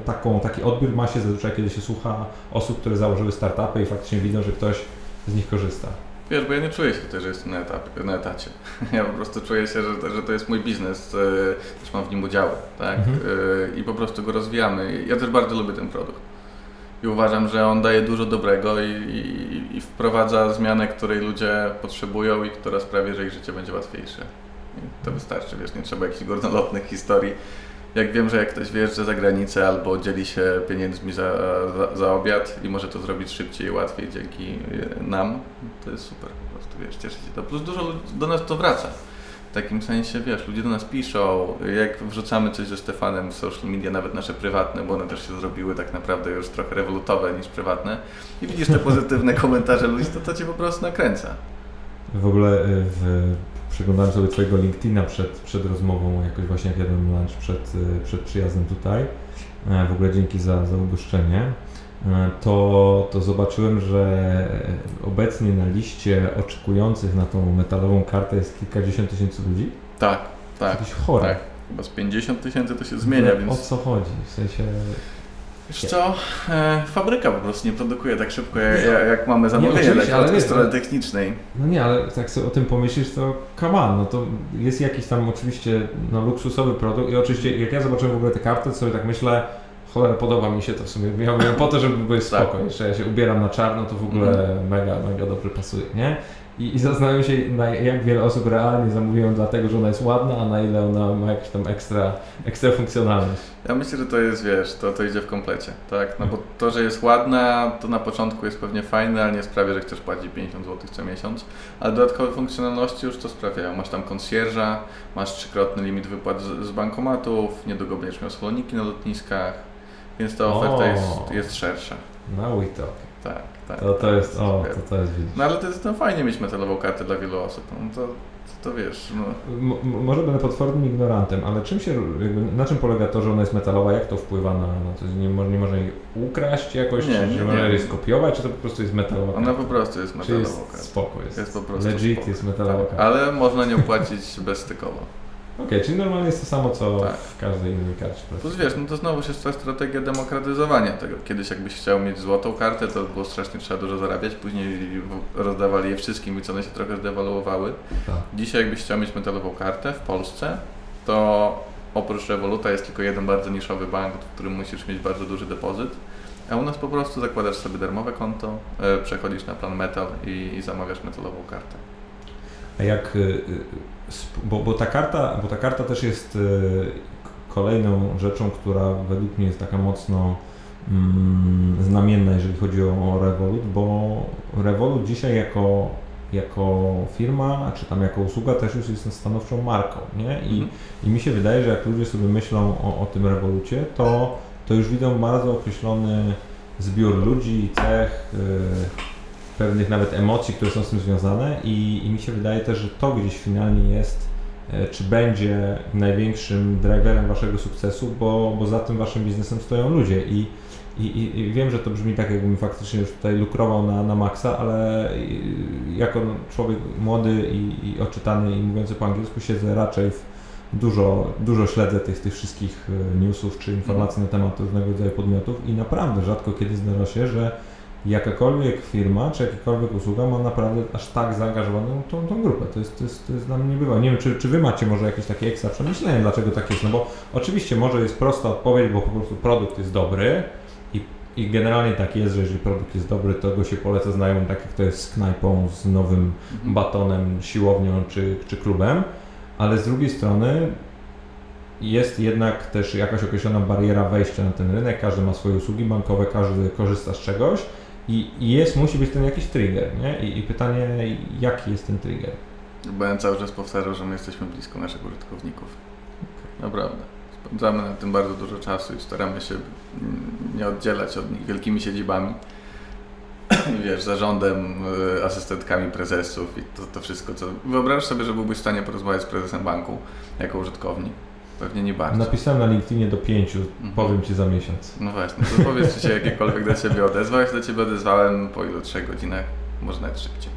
taką, taki odbiór ma się zazwyczaj, kiedy się słucha osób, które założyły startupy i faktycznie widzą, że ktoś z nich korzysta. Wiesz, bo ja nie czuję się tutaj, że jestem na, etapie, na etacie. Ja po prostu czuję się, że, że to jest mój biznes, e, też mam w nim udziały, tak? Mhm. E, I po prostu go rozwijamy. Ja też bardzo lubię ten produkt. I uważam, że on daje dużo dobrego i, i, i wprowadza zmianę, której ludzie potrzebują i która sprawia, że ich życie będzie łatwiejsze. I to wystarczy, wiesz, nie trzeba jakichś górnolotnych historii jak wiem, że jak ktoś wyjeżdża za granicę albo dzieli się pieniędzmi za, za, za, obiad i może to zrobić szybciej i łatwiej dzięki nam, to jest super po prostu, wiesz, cieszę się to. Plus dużo do nas to wraca. W takim sensie, wiesz, ludzie do nas piszą, jak wrzucamy coś ze Stefanem w social media, nawet nasze prywatne, bo one też się zrobiły tak naprawdę już trochę rewolutowe niż prywatne i widzisz te pozytywne komentarze ludzi, to to Cię po prostu nakręca. W ogóle y, w przeglądałem sobie Twojego LinkedIna przed, przed rozmową, jakoś właśnie jak jadłem lunch przed, y, przed przyjazdem tutaj. E, w ogóle dzięki za, za ugoszczenie. E, to, to zobaczyłem, że obecnie na liście oczekujących na tą metalową kartę jest kilkadziesiąt tysięcy ludzi. Tak, tak. Jakieś chore. Tak. Chyba z 50 tysięcy to się zmienia, więc... O co chodzi? W sensie... Wiesz co, e, fabryka po prostu nie produkuje tak szybko, jak, jak mamy zamówienie nie, tak od strony technicznej. No nie, ale jak sobie o tym pomyślisz, to come on, no to jest jakiś tam oczywiście no, luksusowy produkt i oczywiście jak ja zobaczyłem w ogóle te karty, to sobie tak myślę, cholera, podoba mi się to w sumie, mówię po to, żeby być tak. spokojny, jeszcze ja się ubieram na czarno, to w ogóle mm. mega, mega dobrze pasuje, nie? I, I zastanawiam się, na jak wiele osób realnie zamówią dlatego, że ona jest ładna, a na ile ona ma jakąś tam ekstra, ekstra funkcjonalność. Ja myślę, że to jest, wiesz, to, to idzie w komplecie, tak? No bo to, że jest ładna, to na początku jest pewnie fajne, ale nie sprawia, że chcesz płacić 50 zł co miesiąc, ale dodatkowe funkcjonalności już to sprawiają. Masz tam konsjerza, masz trzykrotny limit wypłat z, z bankomatów, niedługo będziesz miał schloniki na lotniskach, więc ta oferta jest, jest szersza. Now we talk. Tak, tak. To, to jest, o, to, to jest widzisz. No ale to jest no, fajnie mieć metalową kartę dla wielu osób. No, to, to wiesz. No. może będę potwornym ignorantem, ale czym się, jakby, na czym polega to, że ona jest metalowa? Jak to wpływa na, na to? Nie, nie można jej ukraść jakoś? Nie, nie, nie można jej skopiować, czy to po prostu jest metalowa Ona po prostu jest metalowa karta. Spoko jest. jest po prostu Legit spoko. jest metalowa tak. karta. Ale można nią płacić bezstykowo. Okej, okay, czyli normalnie jest to samo, co tak. w każdej innej karcie. Plus wiesz, no to znowu się ta strategia demokratyzowania tego. Kiedyś jakbyś chciał mieć złotą kartę, to było strasznie trzeba dużo zarabiać, później rozdawali je wszystkim i ceny się trochę zdewaluowały. Tak. Dzisiaj jakbyś chciał mieć metalową kartę w Polsce, to oprócz Revoluta jest tylko jeden bardzo niszowy bank, w którym musisz mieć bardzo duży depozyt. A u nas po prostu zakładasz sobie darmowe konto, e, przechodzisz na plan metal i, i zamawiasz metalową kartę. A jak y, y, bo, bo, ta karta, bo ta karta też jest y, kolejną rzeczą, która według mnie jest taka mocno mm, znamienna, jeżeli chodzi o, Revolut, bo Revolut dzisiaj jako, jako firma, czy tam jako usługa też już jest stanowczą marką, nie? I, mhm. i mi się wydaje, że jak ludzie sobie myślą o, o tym Revolucie, to, to już widzą bardzo określony zbiór ludzi, cech, pewnych nawet emocji, które są z tym związane i, i mi się wydaje też, że to gdzieś finalnie jest e, czy będzie największym driverem waszego sukcesu, bo, bo za tym waszym biznesem stoją ludzie i, i, i wiem, że to brzmi tak, jakbym faktycznie już tutaj lukrował na, na maksa, ale jako człowiek młody i, i oczytany i mówiący po angielsku siedzę raczej w dużo, dużo śledzę tych, tych wszystkich e, newsów czy informacji na temat różnego rodzaju podmiotów i naprawdę rzadko kiedy zdarza się, że jakakolwiek firma czy jakakolwiek usługa ma naprawdę aż tak zaangażowaną tą, tą grupę. To jest, to, jest, to jest dla mnie niebywałe. Nie wiem, czy, czy Wy macie może jakieś takie ekstra przemyślenie, dlaczego tak jest, no bo oczywiście może jest prosta odpowiedź, bo po prostu produkt jest dobry i, i generalnie tak jest, że jeżeli produkt jest dobry, to go się poleca znajomym, tak jak to jest z knajpą, z nowym mhm. batonem, siłownią czy, czy klubem, ale z drugiej strony jest jednak też jakaś określona bariera wejścia na ten rynek, każdy ma swoje usługi bankowe, każdy korzysta z czegoś i, i jest, musi być ten jakiś trigger, nie? I, I pytanie, jaki jest ten trigger? Będę cały czas powtarzał, że my jesteśmy blisko naszych użytkowników. Naprawdę. Spędzamy na tym bardzo dużo czasu i staramy się mm, nie oddzielać od nich wielkimi siedzibami. Wiesz, zarządem, y, asystentkami prezesów i to, to wszystko, co... Wyobraź sobie, że byłbyś w stanie porozmawiać z prezesem banku jako użytkownik. Pewnie nie bardzo. Napisałem na LinkedInie do pięciu, Mhm. powiem Ci za miesiąc. No właśnie, to powiedz, czy się jakiekolwiek do Ciebie odezwał. Ja się do Ciebie odezwałem po ilu? Trzech godzinach? Może nawet szybciej.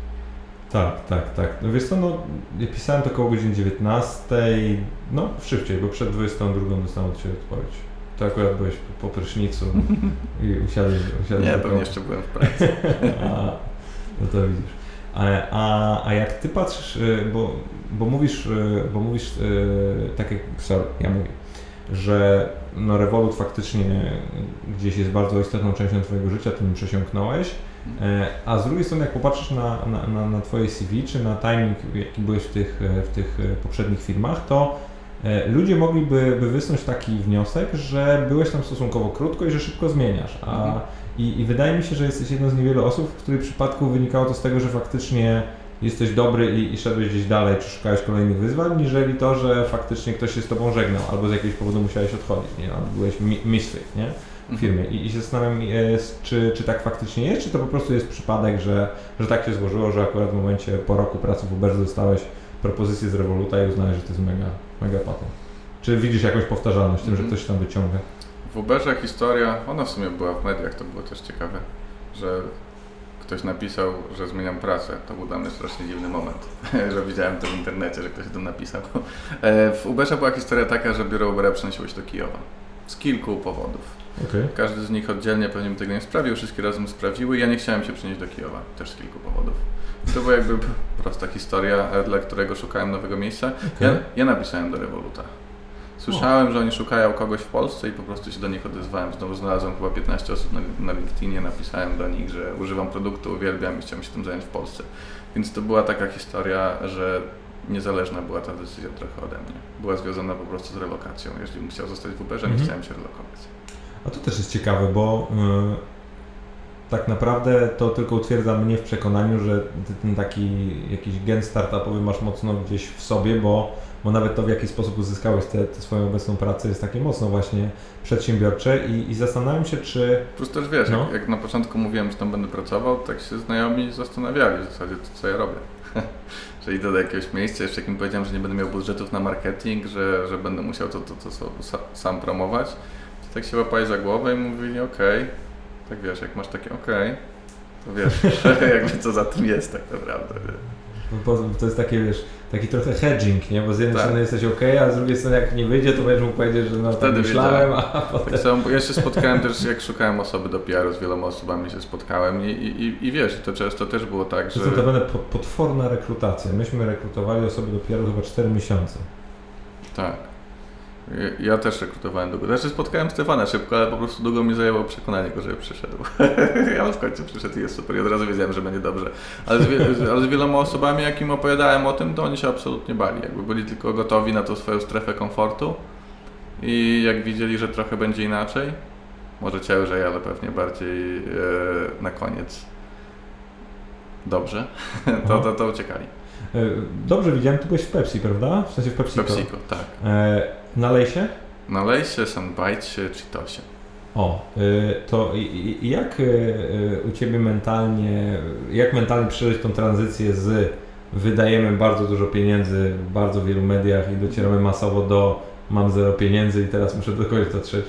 Tak, tak, tak. No wiesz co, no, ja pisałem to około godziny 19, no szybciej, bo przed 22 dostałem od Ciebie odpowiedź. To akurat byłeś po, po prysznicu i usiadłeś, usiadłeś Nie, pewnie jeszcze byłem w pracy. A, no to widzisz. A, a, jak ty patrzysz, y, bo, bo mówisz, y, bo mówisz y, tak jak, sorry, ja mówię, że no faktycznie gdzieś jest bardzo istotną częścią Twojego życia, Ty nim przesiąknąłeś, a z drugiej strony jak popatrzysz na, na, na, na Twoje CV, czy na timing, jaki byłeś w tych, w tych poprzednich firmach, to ludzie mogliby by wysnuć taki wniosek, że byłeś tam stosunkowo krótko i że szybko zmieniasz, a Mhm. I, I wydaje mi się, że jesteś jedną z niewielu osób, w której przypadku wynikało to z tego, że faktycznie jesteś dobry i, i szedłeś gdzieś dalej, czy szukałeś kolejnych wyzwań, niżeli to, że faktycznie ktoś się z tobą żegnał, albo z jakiegoś powodu musiałeś odchodzić, nie? Albo byłeś mi- misfit, nie? W firmie. I, I się zastanawiam, e, czy, czy tak faktycznie jest, czy to po prostu jest przypadek, że, że tak się złożyło, że akurat w momencie po roku pracy w Uberze dostałeś propozycję z Revoluta i uznałeś, że to jest mega, mega patent. Czy widzisz jakąś powtarzalność w tym, że Mhm. ktoś się tam wyciąga? W Uberze historia, ona w sumie była w mediach, to było też ciekawe, że ktoś napisał, że zmieniam pracę. To był dla mnie strasznie dziwny moment, że widziałem to w internecie, że ktoś to napisał. E, W Uberze była historia taka, że biuro Ubera przenosiło się do Kijowa. Z kilku powodów. Okej. Każdy z nich oddzielnie pewnie bym tego nie sprawdził, wszystkie razem sprawdziły. Ja nie chciałem się przenieść do Kijowa, też z kilku powodów. To była jakby prosta historia, dla którego szukałem nowego miejsca. Ja, Okej. ja napisałem do Revoluta. Słyszałem, że oni szukają kogoś w Polsce i po prostu się do nich odezwałem. Znowu znalazłem chyba 15 osób na, na LinkedInie, napisałem do nich, że używam produktu, uwielbiam i chciałem się tym zająć w Polsce. Więc to była taka historia, że niezależna była ta decyzja trochę ode mnie. Była związana po prostu z relokacją. Jeżeli bym chciał zostać w Uberze, nie Mhm. chciałem się relokować. A to też jest ciekawe, bo y, tak naprawdę to tylko utwierdza mnie w przekonaniu, że ty ten taki jakiś gen startupowy masz mocno gdzieś w sobie, bo, bo nawet to w jaki sposób uzyskałeś tę swoją obecną pracę jest takie mocno właśnie przedsiębiorcze i, i zastanawiam się, czy Plus też wiesz, No. jak, jak na początku mówiłem, że tam będę pracował, tak się znajomi zastanawiali w zasadzie, to, co ja robię. że idę do jakiegoś miejsca, jeszcze jak im powiedziałem, że nie będę miał budżetów na marketing, że, że będę musiał to, to, to, sa, sam promować, to tak się łapali za głowę i mówili okej, tak wiesz, jak masz takie okej, to wiesz, jakby co za tym jest tak naprawdę. bo to jest takie, wiesz, taki trochę hedging, nie? Bo z jednej Tak. strony jesteś ok, a z drugiej strony jak nie wyjdzie, to będziesz mógł powiedzieć, że no tak Wtedy myślałem, a potem... Tak samo, ja się spotkałem też, jak szukałem osoby do PR-u, z wieloma osobami się spotkałem i, i, i- wiesz, to często też było tak, To że... jest notabene po- potworna rekrutacja. Myśmy rekrutowali osoby do PR-u chyba 4 miesiące. Tak. Ja- też rekrutowałem długo. Znaczy spotkałem Stefana szybko, ale po prostu długo mi zajęło przekonanie go, żeby przyszedł. ja w końcu przyszedł i jest super. I od razu wiedziałem, że będzie dobrze. Ale z, ale z wieloma osobami, jakim opowiadałem o tym, to oni się absolutnie bali. Jakby byli tylko gotowi na tą swoją strefę komfortu i jak widzieli, że trochę będzie inaczej, może ciężej, ale pewnie bardziej e, na koniec dobrze, to, to, to uciekali. E, Dobrze widziałem, ty byłeś w Pepsi, prawda? W sensie w PepsiCo. PepsiCo, tak. E, na Lejsie? Na Lejsie, Sunbite, Cheetosie. O, y, to jak y, u Ciebie mentalnie, jak mentalnie przeżyć tą tranzycję z wydajemy bardzo dużo pieniędzy w bardzo wielu mediach i docieramy masowo do mam zero pieniędzy i teraz muszę do kogoś dotrzeć.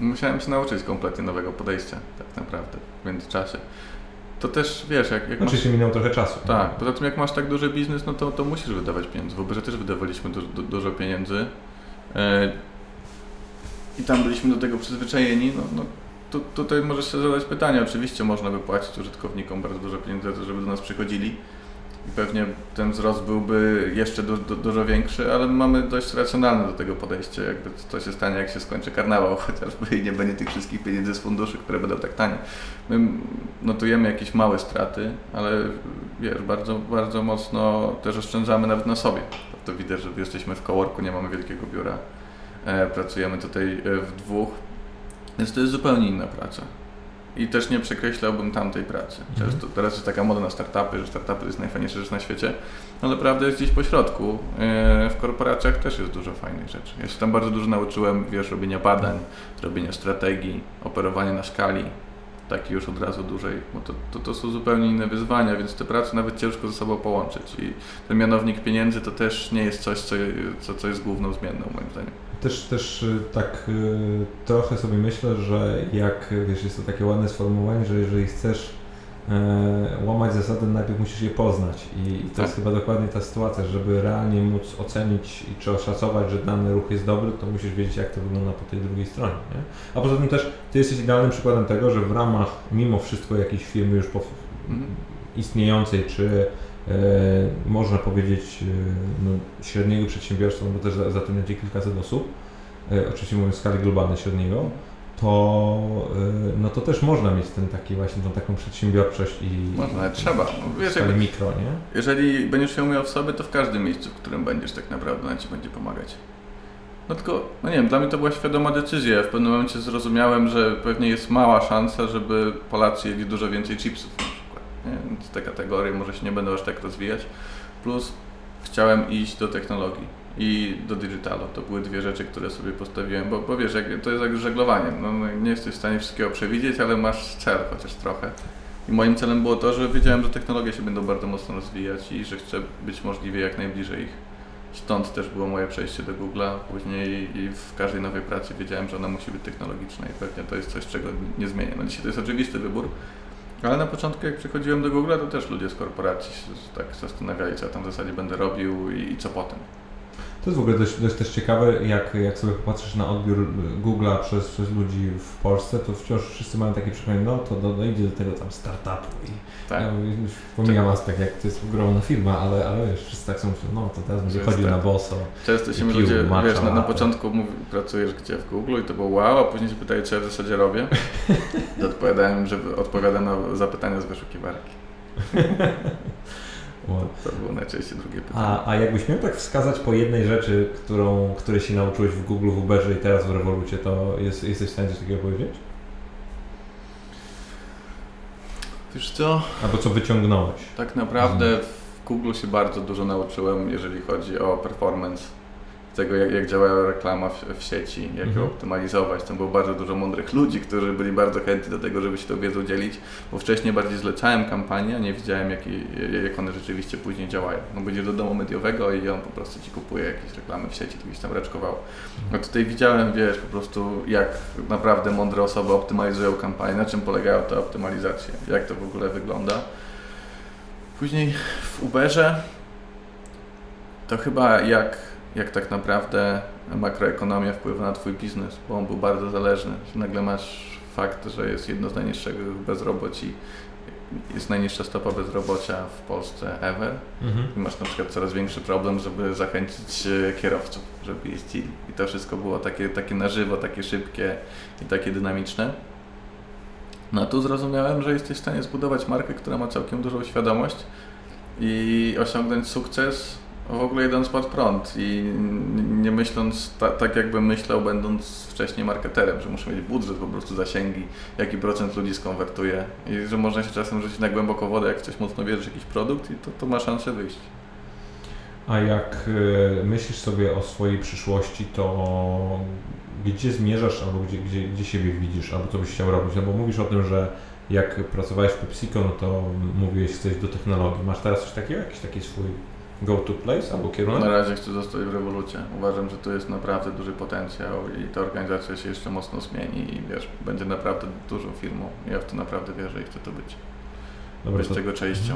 Musiałem się nauczyć kompletnie nowego podejścia, tak naprawdę, w międzyczasie. To też, wiesz, jak, jak masz... Oczywiście minął trochę czasu. Tak, poza tym jak masz tak duży biznes, no to, to musisz wydawać pieniądze. W Uberze też wydawaliśmy du, du, dużo pieniędzy e, i tam byliśmy do tego przyzwyczajeni. No, no, tu, tutaj możesz sobie zadać pytanie. Oczywiście można by płacić użytkownikom bardzo dużo pieniędzy, za to, żeby do nas przychodzili. Pewnie ten wzrost byłby jeszcze du, du, dużo większy, ale mamy dość racjonalne do tego podejście. Jakby co się stanie, jak się skończy karnawał chociażby i nie będzie tych wszystkich pieniędzy z funduszy, które będą tak tanie. My notujemy jakieś małe straty, ale wiesz, bardzo, bardzo mocno też oszczędzamy nawet na sobie. To widać, że jesteśmy w coworku, nie mamy wielkiego biura. e, pracujemy tutaj e, w dwóch, więc to jest zupełnie inna praca. I też nie przekreślałbym tamtej pracy. Mhm. Często, teraz jest taka moda na startupy, że startupy to jest najfajniejsza rzecz na świecie, ale prawda jest gdzieś po środku. E, W korporacjach też jest dużo fajnych rzeczy. Ja się tam bardzo dużo nauczyłem, wiesz, robienia badań, robienia strategii, operowania na skali, takiej już od razu dużej, bo to, to, to są zupełnie inne wyzwania, więc te prace nawet ciężko ze sobą połączyć. I ten mianownik pieniędzy to też nie jest coś, co, co, co jest główną zmienną moim zdaniem. Też, też y, tak y, trochę sobie myślę, że jak, wiesz, jest to takie ładne sformułowanie, że jeżeli chcesz łamać zasady, najpierw musisz je poznać i, to Tak. jest chyba dokładnie ta sytuacja, żeby realnie móc ocenić i czy oszacować, że dany ruch jest dobry, to musisz wiedzieć jak to wygląda po tej drugiej stronie, nie? A poza tym też Ty jesteś idealnym przykładem tego, że w ramach mimo wszystko jakiejś firmy już Mhm. istniejącej, czy e, można powiedzieć e, no, średniego przedsiębiorstwa, no bo też za- zatrudniacie kilkaset osób, e, oczywiście mówię w skali globalnej średniego, to, e, no to też można mieć ten taki właśnie tą taką przedsiębiorczość i Można, ale trzeba. Wiesz, jakby, mikro, nie? jeżeli będziesz się umiał w sobie, to w każdym miejscu, w którym będziesz tak naprawdę, ona Ci będzie pomagać. No tylko, no nie wiem, dla mnie to była świadoma decyzja. Ja w pewnym momencie zrozumiałem, że pewnie jest mała szansa, żeby Polacy jedli dużo więcej chipsów na przykład. Nie? Więc te kategorie może się nie będą aż tak rozwijać. Plus chciałem iść do technologii i do digitalu. To były dwie rzeczy, które sobie postawiłem, bo, bo wiesz, to jest jak z żeglowaniem. No, no, nie jesteś w stanie wszystkiego przewidzieć, ale masz cel chociaż trochę. I moim celem było to, że wiedziałem, że technologie się będą bardzo mocno rozwijać i że chcę być możliwie jak najbliżej ich. Stąd też było moje przejście do Google'a. Później i w każdej nowej pracy wiedziałem, że ona musi być technologiczna i pewnie to jest coś, czego nie zmienię. No dzisiaj to jest oczywisty wybór, ale na początku jak przychodziłem do Google'a, to też ludzie z korporacji się tak zastanawiali, co ja tam w zasadzie będę robił i, i co potem. To jest w ogóle dość, dość też ciekawe, jak, jak sobie popatrzysz na odbiór Google'a przez, przez ludzi w Polsce, to wciąż wszyscy mają takie przekonanie, no to do, dojdzie do tego tam startupu i Tak. Ja już pomijam aspekt, jak to jest ogromna firma, ale, ale wiesz, wszyscy tak są, myślą, no to teraz będzie chodził na tak. boso. Często się I pił ludzie, matcha wiesz, na, na początku mówi, pracujesz gdzie w Google i to było wow, a później się pytali, co ja w zasadzie robię. To odpowiadałem, że odpowiadam na zapytania z wyszukiwarki. To było najczęściej drugie pytanie. A, a jakbyś miał tak wskazać po jednej rzeczy, którą, której się nauczyłeś w Google, w Uberze i teraz w Revolucie, to jest, jesteś w stanie coś takiego powiedzieć? Wiesz co, Albo co wyciągnąłeś? tak naprawdę w Google się bardzo dużo nauczyłem, jeżeli chodzi o performance. Tego, jak, jak działa reklama w, w sieci, jak ją Mhm. optymalizować. Tam było bardzo dużo mądrych ludzi, którzy byli bardzo chętni do tego, żeby się tą wiedzą dzielić, bo wcześniej bardziej zlecałem kampanię, a nie widziałem, jak, jak one rzeczywiście później działają. No będzie do domu mediowego i on po prostu ci kupuje jakieś reklamy w sieci, gdzieś tam raczkowało. A tutaj widziałem, wiesz, po prostu jak naprawdę mądre osoby optymalizują kampanię, na czym polegają te optymalizacje, jak to w ogóle wygląda. Później w Uberze to chyba jak, jak tak naprawdę makroekonomia wpływa na Twój biznes, bo on był bardzo zależny. Nagle masz fakt, że jest jedno z najniższych bezroboci, jest najniższa stopa bezrobocia w Polsce ever Mhm. i masz na przykład coraz większy problem, żeby zachęcić e, kierowców, żeby jeździli. I to wszystko było takie, takie na żywo, takie szybkie i takie dynamiczne. No a tu zrozumiałem, że jesteś w stanie zbudować markę, która ma całkiem dużą świadomość i osiągnąć sukces w ogóle idąc pod prąd i nie myśląc ta, tak, jakbym myślał, będąc wcześniej marketerem, że muszę mieć budżet, po prostu zasięgi, jaki procent ludzi skonwertuje i że można się czasem rzucić na głęboką wodę, jak coś mocno wierzysz w jakiś produkt i to, to ma szansę wyjść. A jak e, myślisz sobie o swojej przyszłości, to gdzie zmierzasz, albo gdzie, gdzie, gdzie siebie widzisz, albo co byś chciał robić? No bo mówisz o tym, że jak pracowałeś w PepsiCo, no to mówiłeś, chcesz do technologii. Masz teraz coś takiego, jakiś taki swój go-to place albo kierunek? Na razie chcę zostać w rewolucie. Uważam, że tu jest naprawdę duży potencjał i ta organizacja się jeszcze mocno zmieni i wiesz, będzie naprawdę dużą firmą. Ja w to naprawdę wierzę i chcę to być. Dobra, być to tego częścią.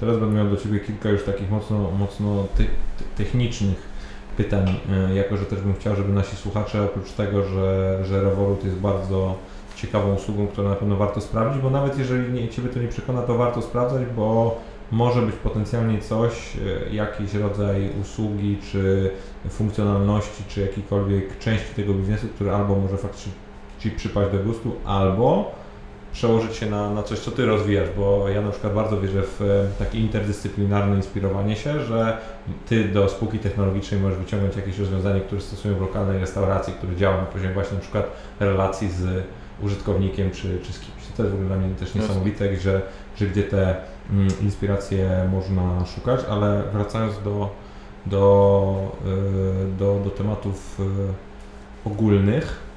teraz będę miał do Ciebie kilka już takich mocno, mocno ty, ty, technicznych pytań, e, jako że też bym chciał, żeby nasi słuchacze oprócz tego, że, że Revolut jest bardzo ciekawą usługą, którą na pewno warto sprawdzić, bo nawet jeżeli nie, Ciebie to nie przekona, to warto sprawdzać, bo może być potencjalnie coś, e, jakiś rodzaj usługi, czy funkcjonalności, czy jakiejkolwiek części tego biznesu, które albo może faktycznie Ci przypaść do gustu, albo przełożyć się na, na coś, co Ty rozwijasz, bo ja na przykład bardzo wierzę w e, takie interdyscyplinarne inspirowanie się, że Ty do spółki technologicznej możesz wyciągnąć jakieś rozwiązanie, które stosują w lokalnej restauracji, które działa na poziomie właśnie na przykład relacji z użytkownikiem czy, czy z kimś. To jest w ogóle dla mnie też niesamowite, że, że gdzie te inspiracje można szukać, ale wracając do, do, y, do, do tematów y, ogólnych,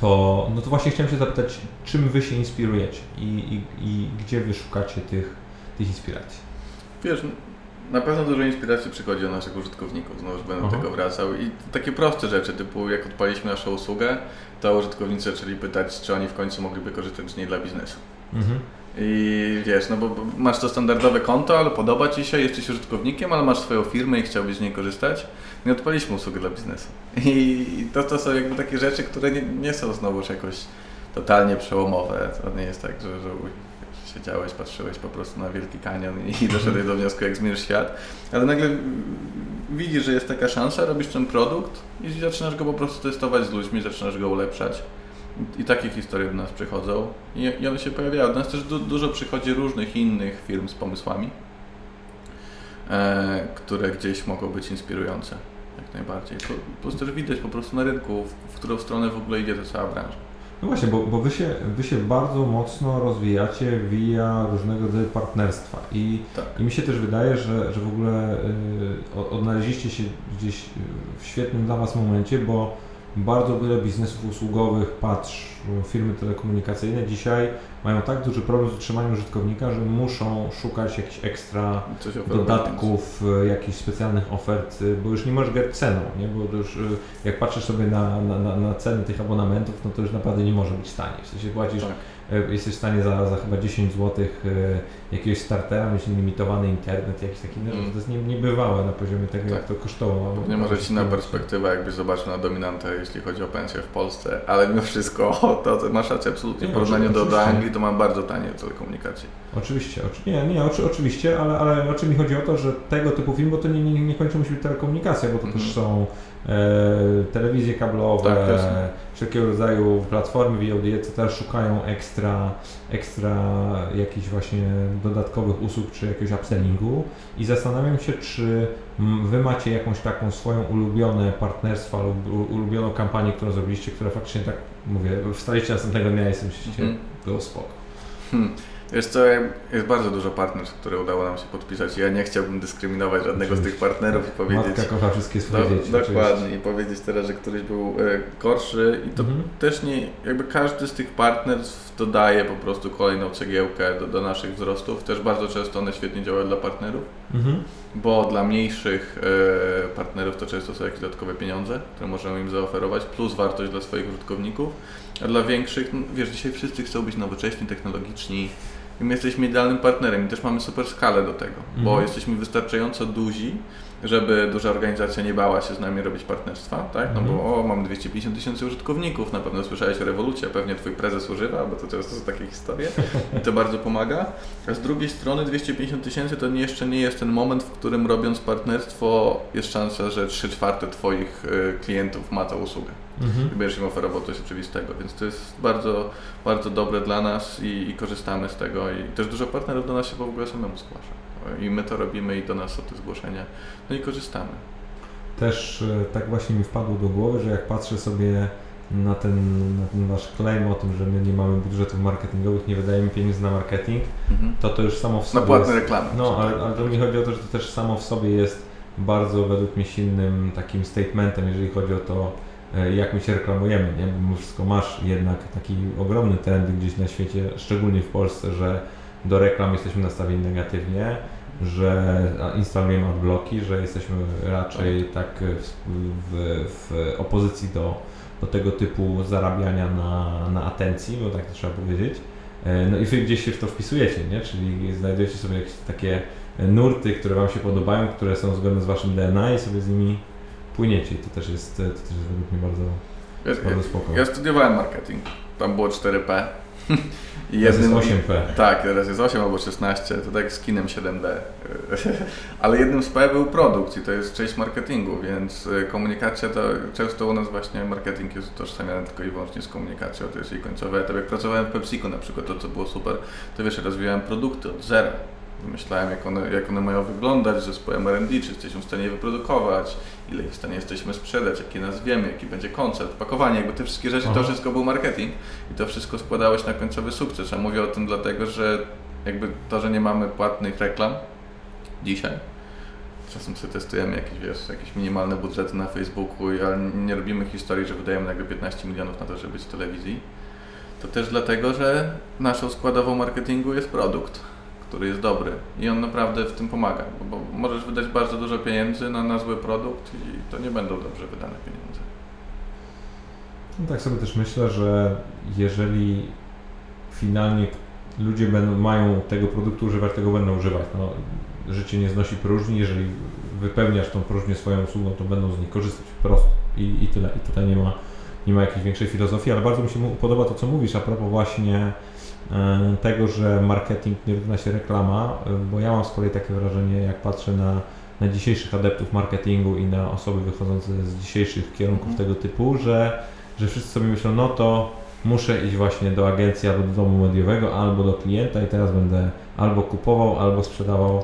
to, no to właśnie chciałem się zapytać, czym Wy się inspirujecie i, i, i gdzie Wy szukacie tych, tych inspiracji? Wiesz, na pewno dużo inspiracji przychodzi od naszych użytkowników, znowu będę do tego wracał i takie proste rzeczy, typu jak odpaliśmy naszą usługę, to użytkownicy zaczęli pytać, czy oni w końcu mogliby korzystać z niej dla biznesu. Mhm. I wiesz, no bo masz to standardowe konto, ale podoba Ci się, jesteś użytkownikiem, ale masz swoją firmę i chciałbyś z niej korzystać. Nie odpaliśmy usługi dla biznesu. I to, to są jakby takie rzeczy, które nie, nie są znowuż jakoś totalnie przełomowe. To nie jest tak, że, że siedziałeś, patrzyłeś po prostu na Wielki Kanion i doszedłeś do wniosku, jak zmienisz świat, ale nagle widzisz, że jest taka szansa, robisz ten produkt i zaczynasz go po prostu testować z ludźmi, zaczynasz go ulepszać. I takie historie do nas przychodzą i, i one się pojawiają. Do nas też du dużo przychodzi różnych innych firm z pomysłami, e, które gdzieś mogą być inspirujące, jak najbardziej. Po, po prostu też widać po prostu na rynku, w, w którą stronę w ogóle idzie ta cała branża. No właśnie, bo, bo wy, się, wy się bardzo mocno rozwijacie via różnego rodzaju partnerstwa i, tak. i mi się też wydaje, że, że w ogóle y, odnaleźliście się gdzieś w świetnym dla Was momencie, bo bardzo wiele biznesów usługowych, patrz, firmy telekomunikacyjne dzisiaj mają tak duży problem z utrzymaniem użytkownika, że muszą szukać jakichś ekstra dodatków, e, jakichś specjalnych ofert, e, bo już nie możesz grać ceną, nie? bo już e, jak patrzysz sobie na, na, na ceny tych abonamentów, no to już naprawdę nie może być taniej. W sensie płacisz tak jesteś w stanie za, za chyba 10 zł jakiegoś startera mieć limitowany internet, jakiś taki, no, mm. to jest nie, niebywałe na poziomie tego, tak. jak to kosztowało. Nie może ci na perspektywę, jakby zobaczył na dominantę, jeśli chodzi o pensję w Polsce, ale mimo wszystko, to, to masz rację absolutnie. W porównaniu do, do Anglii to ma bardzo tanie telekomunikacje. Oczywiście, oczy, nie, nie, oczy, oczywiście, ale, ale o czym mi chodzi o to, że tego typu film, bo to nie, nie, nie kończy musi być telekomunikacja, bo to mm. też są e, telewizje kablowe, tak, wszelkiego rodzaju platformy VOD, etc. szukają ekstra, ekstra jakichś właśnie dodatkowych usług czy jakiegoś upsellingu i zastanawiam się, czy Wy macie jakąś taką swoją ulubione partnerstwa lub ulubioną kampanię, którą zrobiliście, która faktycznie tak, mówię, wstaliście następnego dnia i myślicie, mm -hmm. było spoko. Hmm. Wiesz co, jest bardzo dużo partnerstw, które udało nam się podpisać ja nie chciałbym dyskryminować żadnego z tych partnerów i powiedzieć... Matka kocha wszystkie swoje dzieci. Dokładnie i powiedzieć teraz, że któryś był e, gorszy i to mhm. też nie, jakby każdy z tych partnerstw dodaje po prostu kolejną cegiełkę do, do naszych wzrostów. Też bardzo często one świetnie działają dla partnerów, mhm. bo dla mniejszych e, partnerów to często są jakieś dodatkowe pieniądze, które możemy im zaoferować, plus wartość dla swoich użytkowników. A dla większych, no, wiesz, dzisiaj wszyscy chcą być nowocześni, technologiczni, i my jesteśmy idealnym partnerem i też mamy super skalę do tego, mhm. bo jesteśmy wystarczająco duzi, żeby duża organizacja nie bała się z nami robić partnerstwa, tak? No mhm. bo o, mamy 250 tysięcy użytkowników, na pewno słyszałeś o rewolucji, a pewnie twój prezes używa, bo to często są takie historie i to bardzo pomaga. A z drugiej strony 250 tysięcy to jeszcze nie jest ten moment, w którym robiąc partnerstwo jest szansa, że 3 czwarte twoich y, klientów ma tę usługę. Mhm. I będziesz im oferował coś oczywistego, więc to jest bardzo, bardzo dobre dla nas i, i korzystamy z tego i też dużo partnerów do nas się w ogóle samemu zgłasza i my to robimy i do nas są te zgłoszenia, no i korzystamy. Też e, tak właśnie mi wpadło do głowy, że jak patrzę sobie na ten, na ten wasz claim o tym, że my nie mamy budżetów marketingowych, nie wydajemy pieniędzy na marketing, mhm. to to już samo w sobie. Na płatne jest, reklamy. No, ale, ale to mi chodzi o to, że to też samo w sobie jest bardzo według mnie silnym takim statementem, jeżeli chodzi o to, jak my się reklamujemy, nie? Bo mimo wszystko masz jednak taki ogromny trend gdzieś na świecie, szczególnie w Polsce, że do reklam jesteśmy nastawieni negatywnie, że instalujemy adblocki, że jesteśmy raczej tak w, w, w opozycji do, do tego typu zarabiania na, na atencji, bo tak to trzeba powiedzieć. E, no i wy gdzieś się w to wpisujecie, nie? czyli znajdujecie sobie jakieś takie nurty, które Wam się podobają, które są zgodne z Waszym DNA i sobie z nimi płyniecie. I to też jest, to też jest według mnie bardzo, ja, bardzo spoko. Ja studiowałem marketing, tam było 4P I Teraz jest jednym, 8P. Tak, teraz jest 8 albo 16, to tak z kinem 7D. Ale jednym z P był produkt i to jest część marketingu, więc y, komunikacja to często u nas właśnie marketing jest utożsamiany tylko i wyłącznie z komunikacją, to jest jej końcowy etap. Jak pracowałem w PepsiCo na przykład, to co było super, to wiesz, rozwijałem produkty od zera. Wymyślałem, jak one, jak one mają wyglądać, zespołem R&D, czy jesteśmy w stanie je wyprodukować, ile ich w stanie jesteśmy sprzedać, jakie nazwiemy, jaki będzie koncept, pakowanie, jakby te wszystkie rzeczy, Aha. to wszystko był marketing i to wszystko składało się na końcowy sukces. A mówię o tym dlatego, że jakby to, że nie mamy płatnych reklam dzisiaj, czasem sobie testujemy jakieś, wiesz, jakieś minimalne budżety na Facebooku, ale nie robimy historii, że wydajemy nagle 15 milionów na to, żeby być w telewizji, to też dlatego, że naszą składową marketingu jest produkt, który jest dobry i on naprawdę w tym pomaga, bo, bo możesz wydać bardzo dużo pieniędzy na, na zły produkt i to nie będą dobrze wydane pieniądze. No tak sobie też myślę, że jeżeli finalnie ludzie będą, mają tego produktu używać, tego będą używać. No, życie nie znosi próżni, jeżeli wypełniasz tą próżnię swoją usługą, to będą z nich korzystać prosto i, i tyle. I tutaj nie ma, nie ma jakiejś większej filozofii, ale bardzo mi się podoba to, co mówisz a propos właśnie tego, że marketing nie równa się reklama, e, bo ja mam z kolei takie wrażenie, jak patrzę na, na dzisiejszych adeptów marketingu i na osoby wychodzące z dzisiejszych kierunków Mhm. tego typu, że, że wszyscy sobie myślą, no to muszę iść właśnie do agencji albo do domu mediowego, albo do klienta i teraz będę albo kupował, albo sprzedawał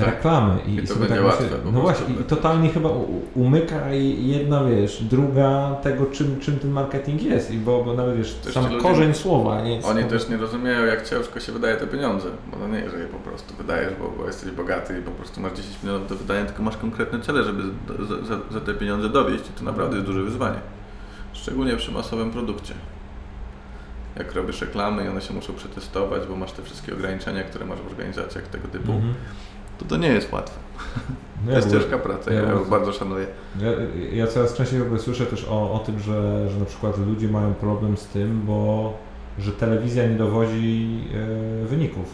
Tak. reklamy. I to sobie będzie tak łatwe myślę- No właśnie, i totalnie chyba umyka i jedna, wiesz, druga tego, czym, czym ten marketing jest. I bo, bo nawet wiesz, Też sam ci ludzie- korzeń słowa, nie? Oni też nie rozumieją, jak ciężko się wydaje te pieniądze, bo to nie, że je po prostu wydajesz, bo, bo jesteś bogaty i po prostu masz 10 milionów do wydania, tylko masz konkretne cele, żeby za, za, za te pieniądze dowieść i to naprawdę jest duże wyzwanie. Szczególnie przy masowym produkcie. Jak robisz reklamy i one się muszą przetestować, bo masz te wszystkie ograniczenia, które masz w organizacjach tego typu, Mhm. To to nie jest łatwe. No To jest ciężka praca, ja ja ją bardzo- szanuję. Ja, ja coraz częściej w ogóle słyszę też o, o tym, że, że na przykład ludzie mają problem z tym, bo że telewizja nie dowodzi e, wyników.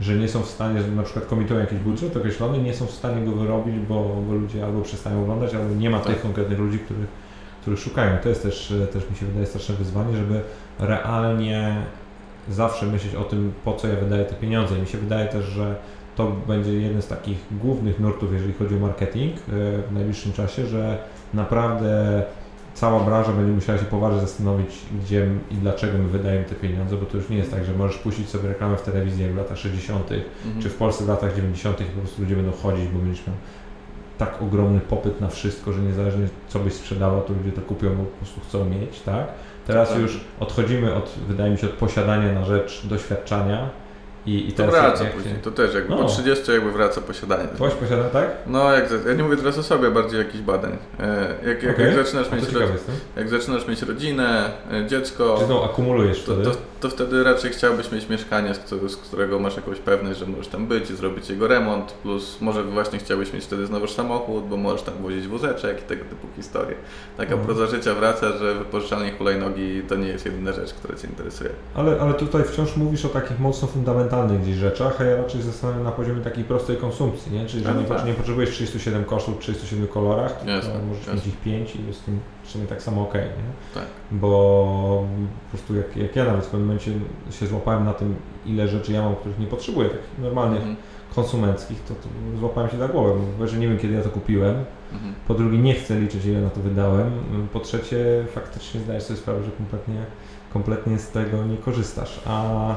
Że nie są w stanie, że na przykład komitują jakiś budżet określony, nie są w stanie go wyrobić, bo, bo ludzie albo przestają oglądać, albo nie ma tych Tak. konkretnych ludzi, których, których szukają. To jest też, e, też mi się wydaje straszne wyzwanie, żeby realnie zawsze myśleć o tym, po co ja wydaję te pieniądze. I mi się wydaje też, że to będzie jeden z takich głównych nurtów, jeżeli chodzi o marketing e, w najbliższym czasie, że naprawdę cała branża będzie musiała się poważnie zastanowić, gdzie i dlaczego my wydajemy te pieniądze, bo to już nie jest tak, że możesz puścić sobie reklamę w telewizji w latach 60., Mhm. czy w Polsce w latach 90. i po prostu ludzie będą chodzić, bo będziesz miał tak ogromny popyt na wszystko, że niezależnie co byś sprzedawał, to ludzie to kupią, bo po prostu chcą mieć, tak? Teraz Tak. już odchodzimy od, wydaje mi się, od posiadania na rzecz doświadczania i, i To wraca jak, później, to też jakby No. po 30 jakby wraca posiadanie. Ktoś posiada, tak? No, jak, ja nie mówię teraz o sobie, bardziej jakichś badań. E, Jak, jak, Okej. jak, zaczynasz mieć ro- jak zaczynasz mieć rodzinę, e, dziecko, Czy znowu akumulujesz to, wtedy? to, to wtedy raczej chciałbyś mieć mieszkanie, z, którego, masz jakąś pewność, że możesz tam być i zrobić jego remont, plus może właśnie chciałbyś mieć wtedy znowuż samochód, bo możesz tam wozić wózeczek i tego typu historie. Taka Mhm. proza życia wraca, że wypożyczalnie hulajnogi to nie jest jedyna rzecz, która Cię interesuje. Ale, ale tutaj wciąż mówisz o takich mocno fundamentalnych gdzieś rzeczach, a ja raczej zastanawiam na poziomie takiej prostej konsumpcji, nie? Czyli, że No nie, tak. nie potrzebujesz 37 kosztów w 37 kolorach, tylko Jasne, możesz jasne. mieć ich 5 i jest z tym w sumie tak samo ok, nie? Tak. Bo po prostu jak, jak ja nawet w pewnym momencie się złapałem na tym, ile rzeczy ja mam, których nie potrzebuję, takich normalnych, Mhm. konsumenckich, to, to złapałem się za głowę, bo że nie wiem kiedy ja to kupiłem, Mhm. po drugie nie chcę liczyć ile na to wydałem, po trzecie faktycznie zdajesz sobie sprawę, że kompletnie, kompletnie z tego nie korzystasz, a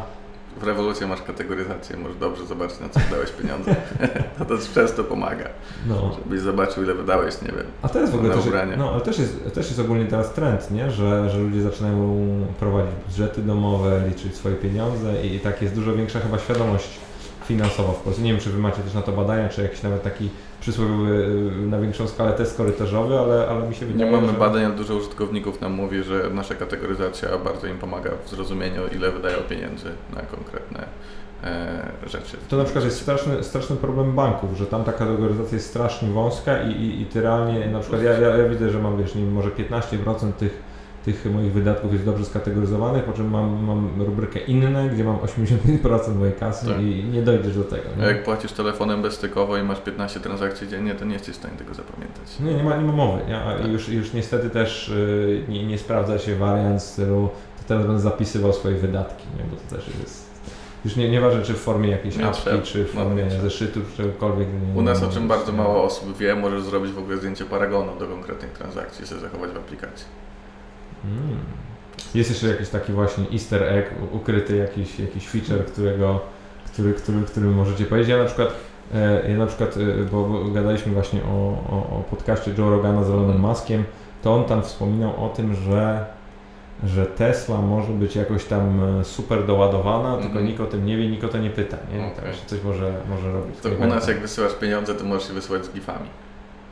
W rewolucji masz kategoryzację, możesz dobrze zobaczyć na co wydałeś pieniądze. to też często pomaga, no, żebyś zobaczył ile wydałeś, nie wiem. a teraz w ogóle Na też, no, ale też jest, też jest ogólnie teraz trend, nie? Że, że ludzie zaczynają prowadzić budżety domowe, liczyć swoje pieniądze i, i tak jest dużo większa chyba świadomość finansowa w Polsce. Nie wiem, czy Wy macie też na to badania, czy jakiś nawet taki przysłowiowy na większą skalę test korytarzowy, ale, ale mi się Nie wydaje, mamy że... badań, ale dużo użytkowników nam mówi, że nasza kategoryzacja bardzo im pomaga w zrozumieniu, ile wydają pieniędzy na konkretne e, rzeczy. To na przykład jest straszny, straszny problem banków, że tam ta kategoryzacja jest strasznie wąska i, i, i ty realnie, na przykład ja, ja, ja widzę, że mam wiesz, nie może 15% tych tych moich wydatków jest dobrze skategoryzowanych, po czym mam, mam rubrykę inne, gdzie mam 85% mojej kasy Tak. i nie dojdziesz do tego. A Nie, jak płacisz telefonem bezstykowo i masz 15 transakcji dziennie, to nie jesteś w stanie tego zapamiętać. nie, nie, ma, nie ma mowy. Nie? A Tak. już, już niestety też y, nie, nie sprawdza się wariant stylu, to teraz będę zapisywał swoje wydatki, nie? bo to też jest... Już nie, nieważne czy w formie jakiejś Nie apki, trzeba. czy w No, formie trzeba. zeszytu, czy czegokolwiek. Nie, U nas, o czym bardzo mało osób wie, możesz zrobić w ogóle zdjęcie paragonu do konkretnych transakcji sobie zachować w aplikacji. Mm. Jest jeszcze jakiś taki właśnie easter egg, ukryty jakiś, jakiś feature, którego, który, który, który możecie powiedzieć. Ja na przykład, e, ja na przykład e, bo, bo gadaliśmy właśnie o, o, o podcaście Joe Rogana z Elonem Muskiem, to on tam wspominał o tym, że, że Tesla może być jakoś tam e, super doładowana, tylko Mhm. nikt o tym nie wie, nikt o to nie pyta, nie? Tak, że coś może, może robić. To u nas jak wysyłasz pieniądze, to możesz je wysyłać z gifami.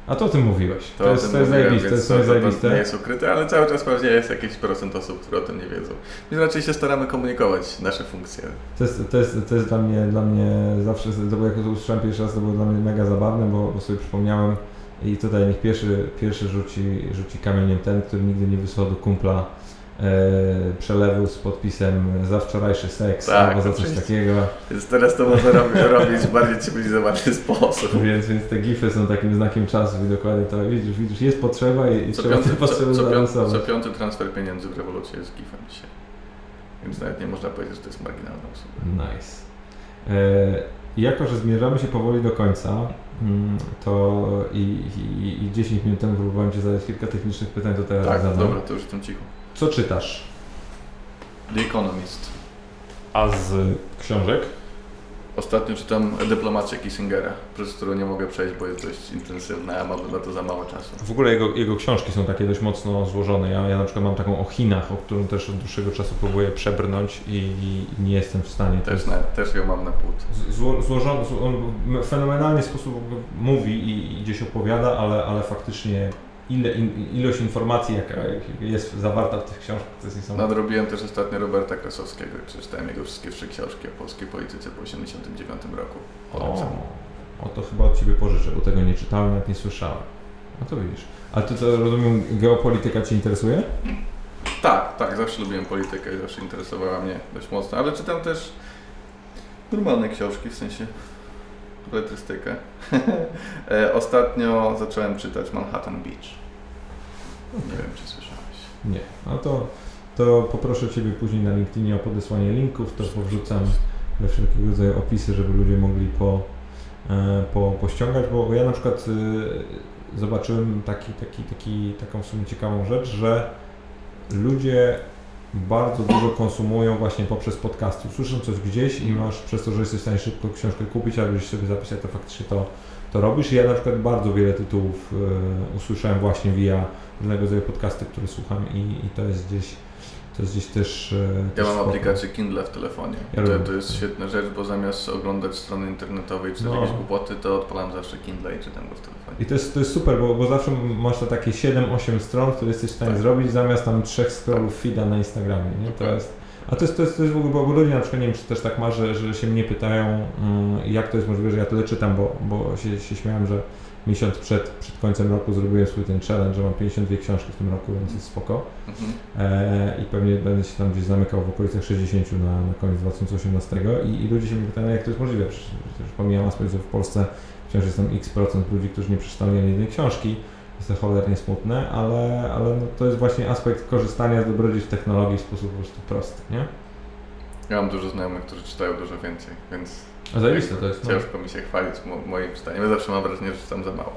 A to o tym mówiłeś. To, o jest, to jest mówiłem, zajebiste, to jest to to, to nie jest ukryte, ale cały czas pewnie jest jakiś procent osób, które o tym nie wiedzą. My raczej się staramy komunikować nasze funkcje. To jest, to jest, to jest dla, mnie, dla mnie zawsze, to było jak to usłyszałem pierwszy raz, to było dla mnie mega zabawne, bo, bo sobie przypomniałem i tutaj niech pierwszy, pierwszy rzuci, rzuci kamieniem ten, który nigdy nie wysłał do kumpla przelewu z podpisem za wczorajszy seks Tak, albo za coś oczywiście. takiego. Więc teraz to można robić, robić w bardziej cywilizowany sposób. Więc, więc te gify są takim znakiem czasu i dokładnie to widzisz, widzisz jest potrzeba i, i Co trzeba piąty, tę co, co, piąty, co piąty transfer pieniędzy w rewolucji jest gifem dzisiaj. Więc nawet nie można powiedzieć, że to jest marginalna usługa. Nice. E, jako, że zmierzamy się powoli do końca, mm, to i, i, i 10 minut temu próbowałem Cię zadać kilka technicznych pytań, to teraz Tak, zadam. dobra, to już jestem cicho. Co czytasz? The Economist. A z książek? Ostatnio czytam Dyplomację Kissingera, przez którą nie mogę przejść, bo jest dość intensywna, a mam na to za mało czasu. W ogóle jego, jego książki są takie dość mocno złożone. Ja, ja na przykład mam taką o Chinach, o którą też od dłuższego czasu próbuję przebrnąć i, i nie jestem w stanie. Też, na, też ją mam na płód. zło, złożony, zło- on w fenomenalny sposób mówi i, i gdzieś opowiada, ale, ale faktycznie ile, ilość informacji, jaka jest zawarta w tych książkach, to jest niesamowite. Nadrobiłem też ostatnio Roberta Krasowskiego i przeczytałem jego wszystkie trzy książki o polskiej polityce po 1989 roku. O, o to chyba od Ciebie pożyczę, bo tego nie czytałem, nawet nie słyszałem. No to widzisz. A Ty to rozumiem, geopolityka Cię interesuje? Tak, tak, zawsze lubiłem politykę i zawsze interesowała mnie dość mocno, ale czytam też normalne książki, w sensie letrystykę. E, Ostatnio zacząłem czytać Manhattan Beach. Nie wiem, czy słyszałeś. Nie. No to, to poproszę Ciebie później na LinkedInie o podesłanie linków, to powrzucam we wszelkiego rodzaju opisy, żeby ludzie mogli po, e, po, pościągać, bo ja na przykład y, zobaczyłem taki, taki, taki, taką w sumie ciekawą rzecz, że ludzie bardzo dużo konsumują właśnie poprzez podcasty. Słyszą coś gdzieś i masz przez to, że jesteś w stanie szybko książkę kupić, albo sobie zapisać, to faktycznie to, to robisz. Ja na przykład bardzo wiele tytułów y, usłyszałem właśnie via różnego rodzaju podcasty, które słucham i, i to jest gdzieś to jest gdzieś też. e, Ja mam spoko. aplikację Kindle w telefonie. Ja to, to jest świetna rzecz, bo zamiast oglądać strony internetowej czy No. jakieś głupoty, to odpalam zawsze Kindle i czytam go w telefonie. I to jest, to jest super, bo, bo zawsze masz te takie 7-8 stron, które jesteś w stanie Tak. zrobić, zamiast tam trzech scrollów feeda na Instagramie. Nie? To Tak. jest, a to jest, to, jest, to jest w ogóle, bo bo ludzie na przykład, nie wiem czy też tak ma, że, że się mnie pytają, mm, jak to jest możliwe, że ja tyle czytam, bo, bo się, się śmiałem, że miesiąc przed, przed końcem roku zrobiłem swój ten challenge, że mam 52 książki w tym roku, więc jest spoko. Mhm. E, i pewnie będę się tam gdzieś zamykał w okolicach 60 na, na koniec 2018 I, i ludzie się mnie pytają, jak to jest możliwe, przecież, przecież pomijam aspekt, że w Polsce wciąż jest tam x procent ludzi, którzy nie przeczytali ani jednej książki, jest to cholernie smutne, ale, ale no, to jest właśnie aspekt korzystania z dobrodziejstw technologii w sposób po prostu prosty, nie? Ja mam dużo znajomych, którzy czytają dużo więcej, więc A zajebiste to jest. No. ciężko mi się chwalić mo- moim czytaniem. Ja zawsze mam wrażenie, że czytam za mało.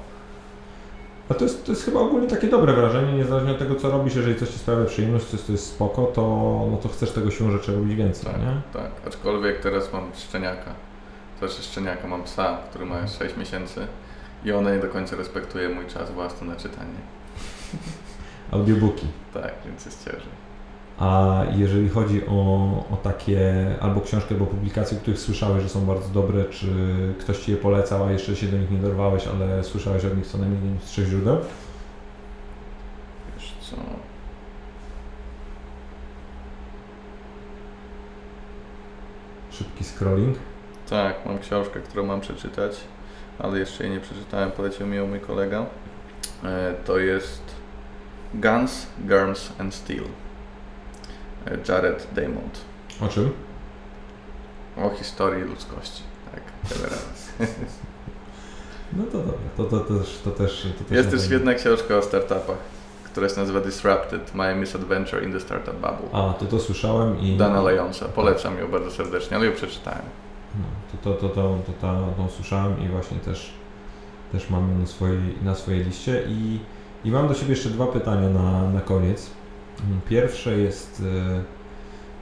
A to jest, to jest chyba ogólnie takie dobre wrażenie, niezależnie od tego, co robisz, jeżeli coś Ci sprawia przyjemność, coś to jest spoko, to, no to chcesz tego siłą rzeczy robić więcej, Tak, nie? tak. Aczkolwiek teraz mam szczeniaka. Znaczy szczeniaka, mam psa, który ma 6 miesięcy i ona nie do końca respektuje mój czas własny na czytanie. Audiobooki. Tak, więc jest ciężej. A jeżeli chodzi o, o takie albo książki, albo publikacje, których słyszałeś, że są bardzo dobre, czy ktoś Ci je polecał, a jeszcze się do nich nie dorwałeś, ale słyszałeś od nich co najmniej z trzech źródeł? Wiesz co? Szybki scrolling. Tak, mam książkę, którą mam przeczytać, ale jeszcze jej nie przeczytałem, polecił mi ją mój kolega. E, To jest Guns, Germs and Steel. Jared Damond. O czym? O historii ludzkości. Tak, generalnie. No to dobra, to, to, to, też, to też... To też Jest też pewno. jedna książka o startupach, która się nazywa Disrupted, My Misadventure in the Startup Bubble. A, to to słyszałem i... Dana Lejonsa. Polecam ją bardzo serdecznie, ale ją przeczytałem. No, to, to, to, to, to, to, tą słyszałem i właśnie też, też mam ją na swojej, na swojej liście i, i mam do Ciebie jeszcze dwa pytania na, na koniec. Mm, Pierwsze jest,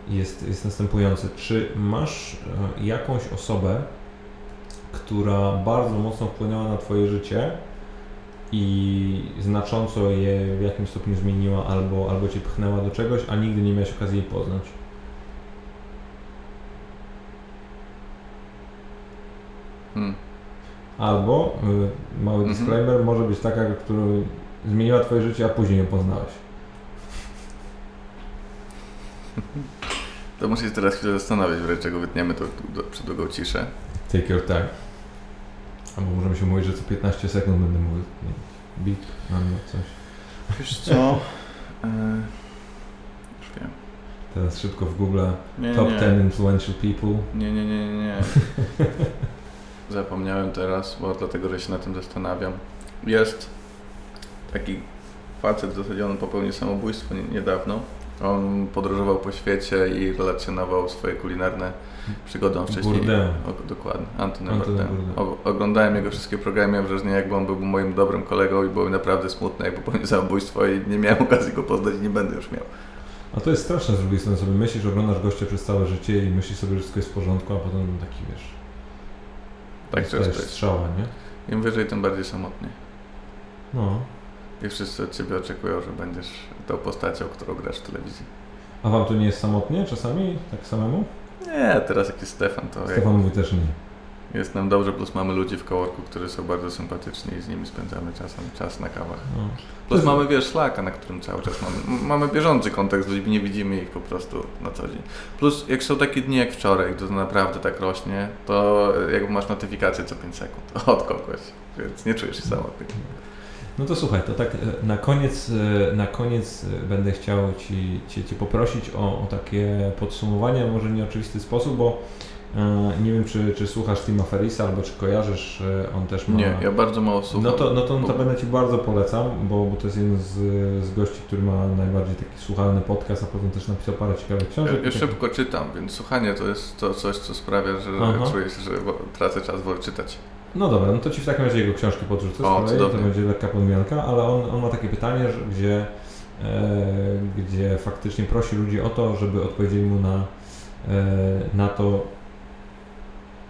e, jest, jest następujące. Czy masz e, jakąś osobę, która bardzo mocno wpłynęła na Twoje życie i znacząco je w jakimś stopniu zmieniła albo, albo Cię pchnęła do czegoś, a nigdy nie miałeś okazji jej poznać? Hmm. Albo, y, mały Mhm. disclaimer, może być taka, która zmieniła Twoje życie, a później ją poznałeś. To muszę się teraz chwilę zastanowić, w razie czego wytniemy to przed długą ciszę. Take your time. Albo możemy się mówić, że co 15 sekund będę mówił. Beat, albo coś. Wiesz co? E, już wiem. Teraz szybko w Google Nie, Top nie. 10 Influential People. Nie, nie, nie, nie, nie. Zapomniałem teraz, bo dlatego, że się na tym zastanawiam. Jest taki facet, w zasadzie on popełnił samobójstwo nie- niedawno. On podróżował po świecie i relacjonował swoje kulinarne przygody. On wcześniej... Bourdain. O, dokładnie, Antony Antony Bourdain. Bourdain. O, oglądałem jego wszystkie programy, miałem wrażenie, jakby on był moim dobrym kolegą i było mi naprawdę smutne, jak popełnił samobójstwo i nie miałem okazji go poznać i nie będę już miał. A to jest straszne z drugiej strony sobie myślisz, oglądasz gościa przez całe życie i myślisz sobie, że wszystko jest w porządku, a potem taki wiesz. Tak często jest. strzała, nie? Im wyżej, tym bardziej samotnie. No. I wszyscy od Ciebie oczekują, że będziesz tą postacią, którą grasz w telewizji. A wam to nie jest samotnie czasami? Tak samemu? Nie, teraz jak jest Stefan, to Stefan mówi też nie. jest nam dobrze, plus mamy ludzi w kołorku, którzy są bardzo sympatyczni i z nimi spędzamy czasem czas na kawach. No. Plus mamy, wiesz, Slacka, na którym cały czas mamy, mamy bieżący kontakt z ludźmi, nie widzimy ich po prostu na co dzień. Plus jak są takie dni jak wczoraj, to naprawdę tak rośnie, to jakby masz notyfikację co 5 sekund od kogoś, więc nie czujesz się samotny. No to słuchaj, to tak e, na koniec, e, na koniec e, będę chciał Ci, cię, cię poprosić o, o takie podsumowanie, może nieoczywisty sposób, bo nie wiem, czy, czy słuchasz Tima Ferrisa, albo czy kojarzysz, on też ma... Nie, ja bardzo mało słucham. No to, no to, no to będę Ci bardzo polecam, bo, bo to jest jeden z, z gości, który ma najbardziej taki słuchalny podcast, a potem też napisał parę ciekawych książek. Ja, ja szybko czytam, więc słuchanie to jest to coś, co sprawia, że Aha. czuję się, że tracę czas, wolę czytać. No dobra, no to Ci w takim razie jego książki podrzucę z O, kolei, to będzie lekka podmianka, ale on, on ma takie pytanie, gdzie, e, gdzie faktycznie prosi ludzi o to, żeby odpowiedzieli mu na, e, na to,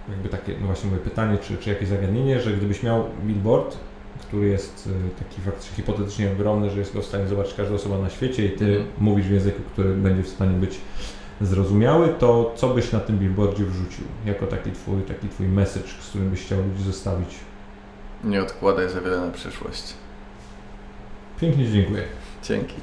jakby takie, no właśnie mówię, pytanie, czy, czy jakieś zagadnienie, że gdybyś miał billboard, który jest e, taki faktycznie hipotetycznie ogromny, że jest go w stanie zobaczyć każda osoba na świecie i Ty Mhm. mówisz w języku, który będzie w stanie być zrozumiały, to co byś na tym billboardzie wrzucił? Jako taki twój, taki twój message, z którym byś chciał ludzi zostawić? Nie odkładaj za wiele na przyszłość. Pięknie dziękuję. Dzięki.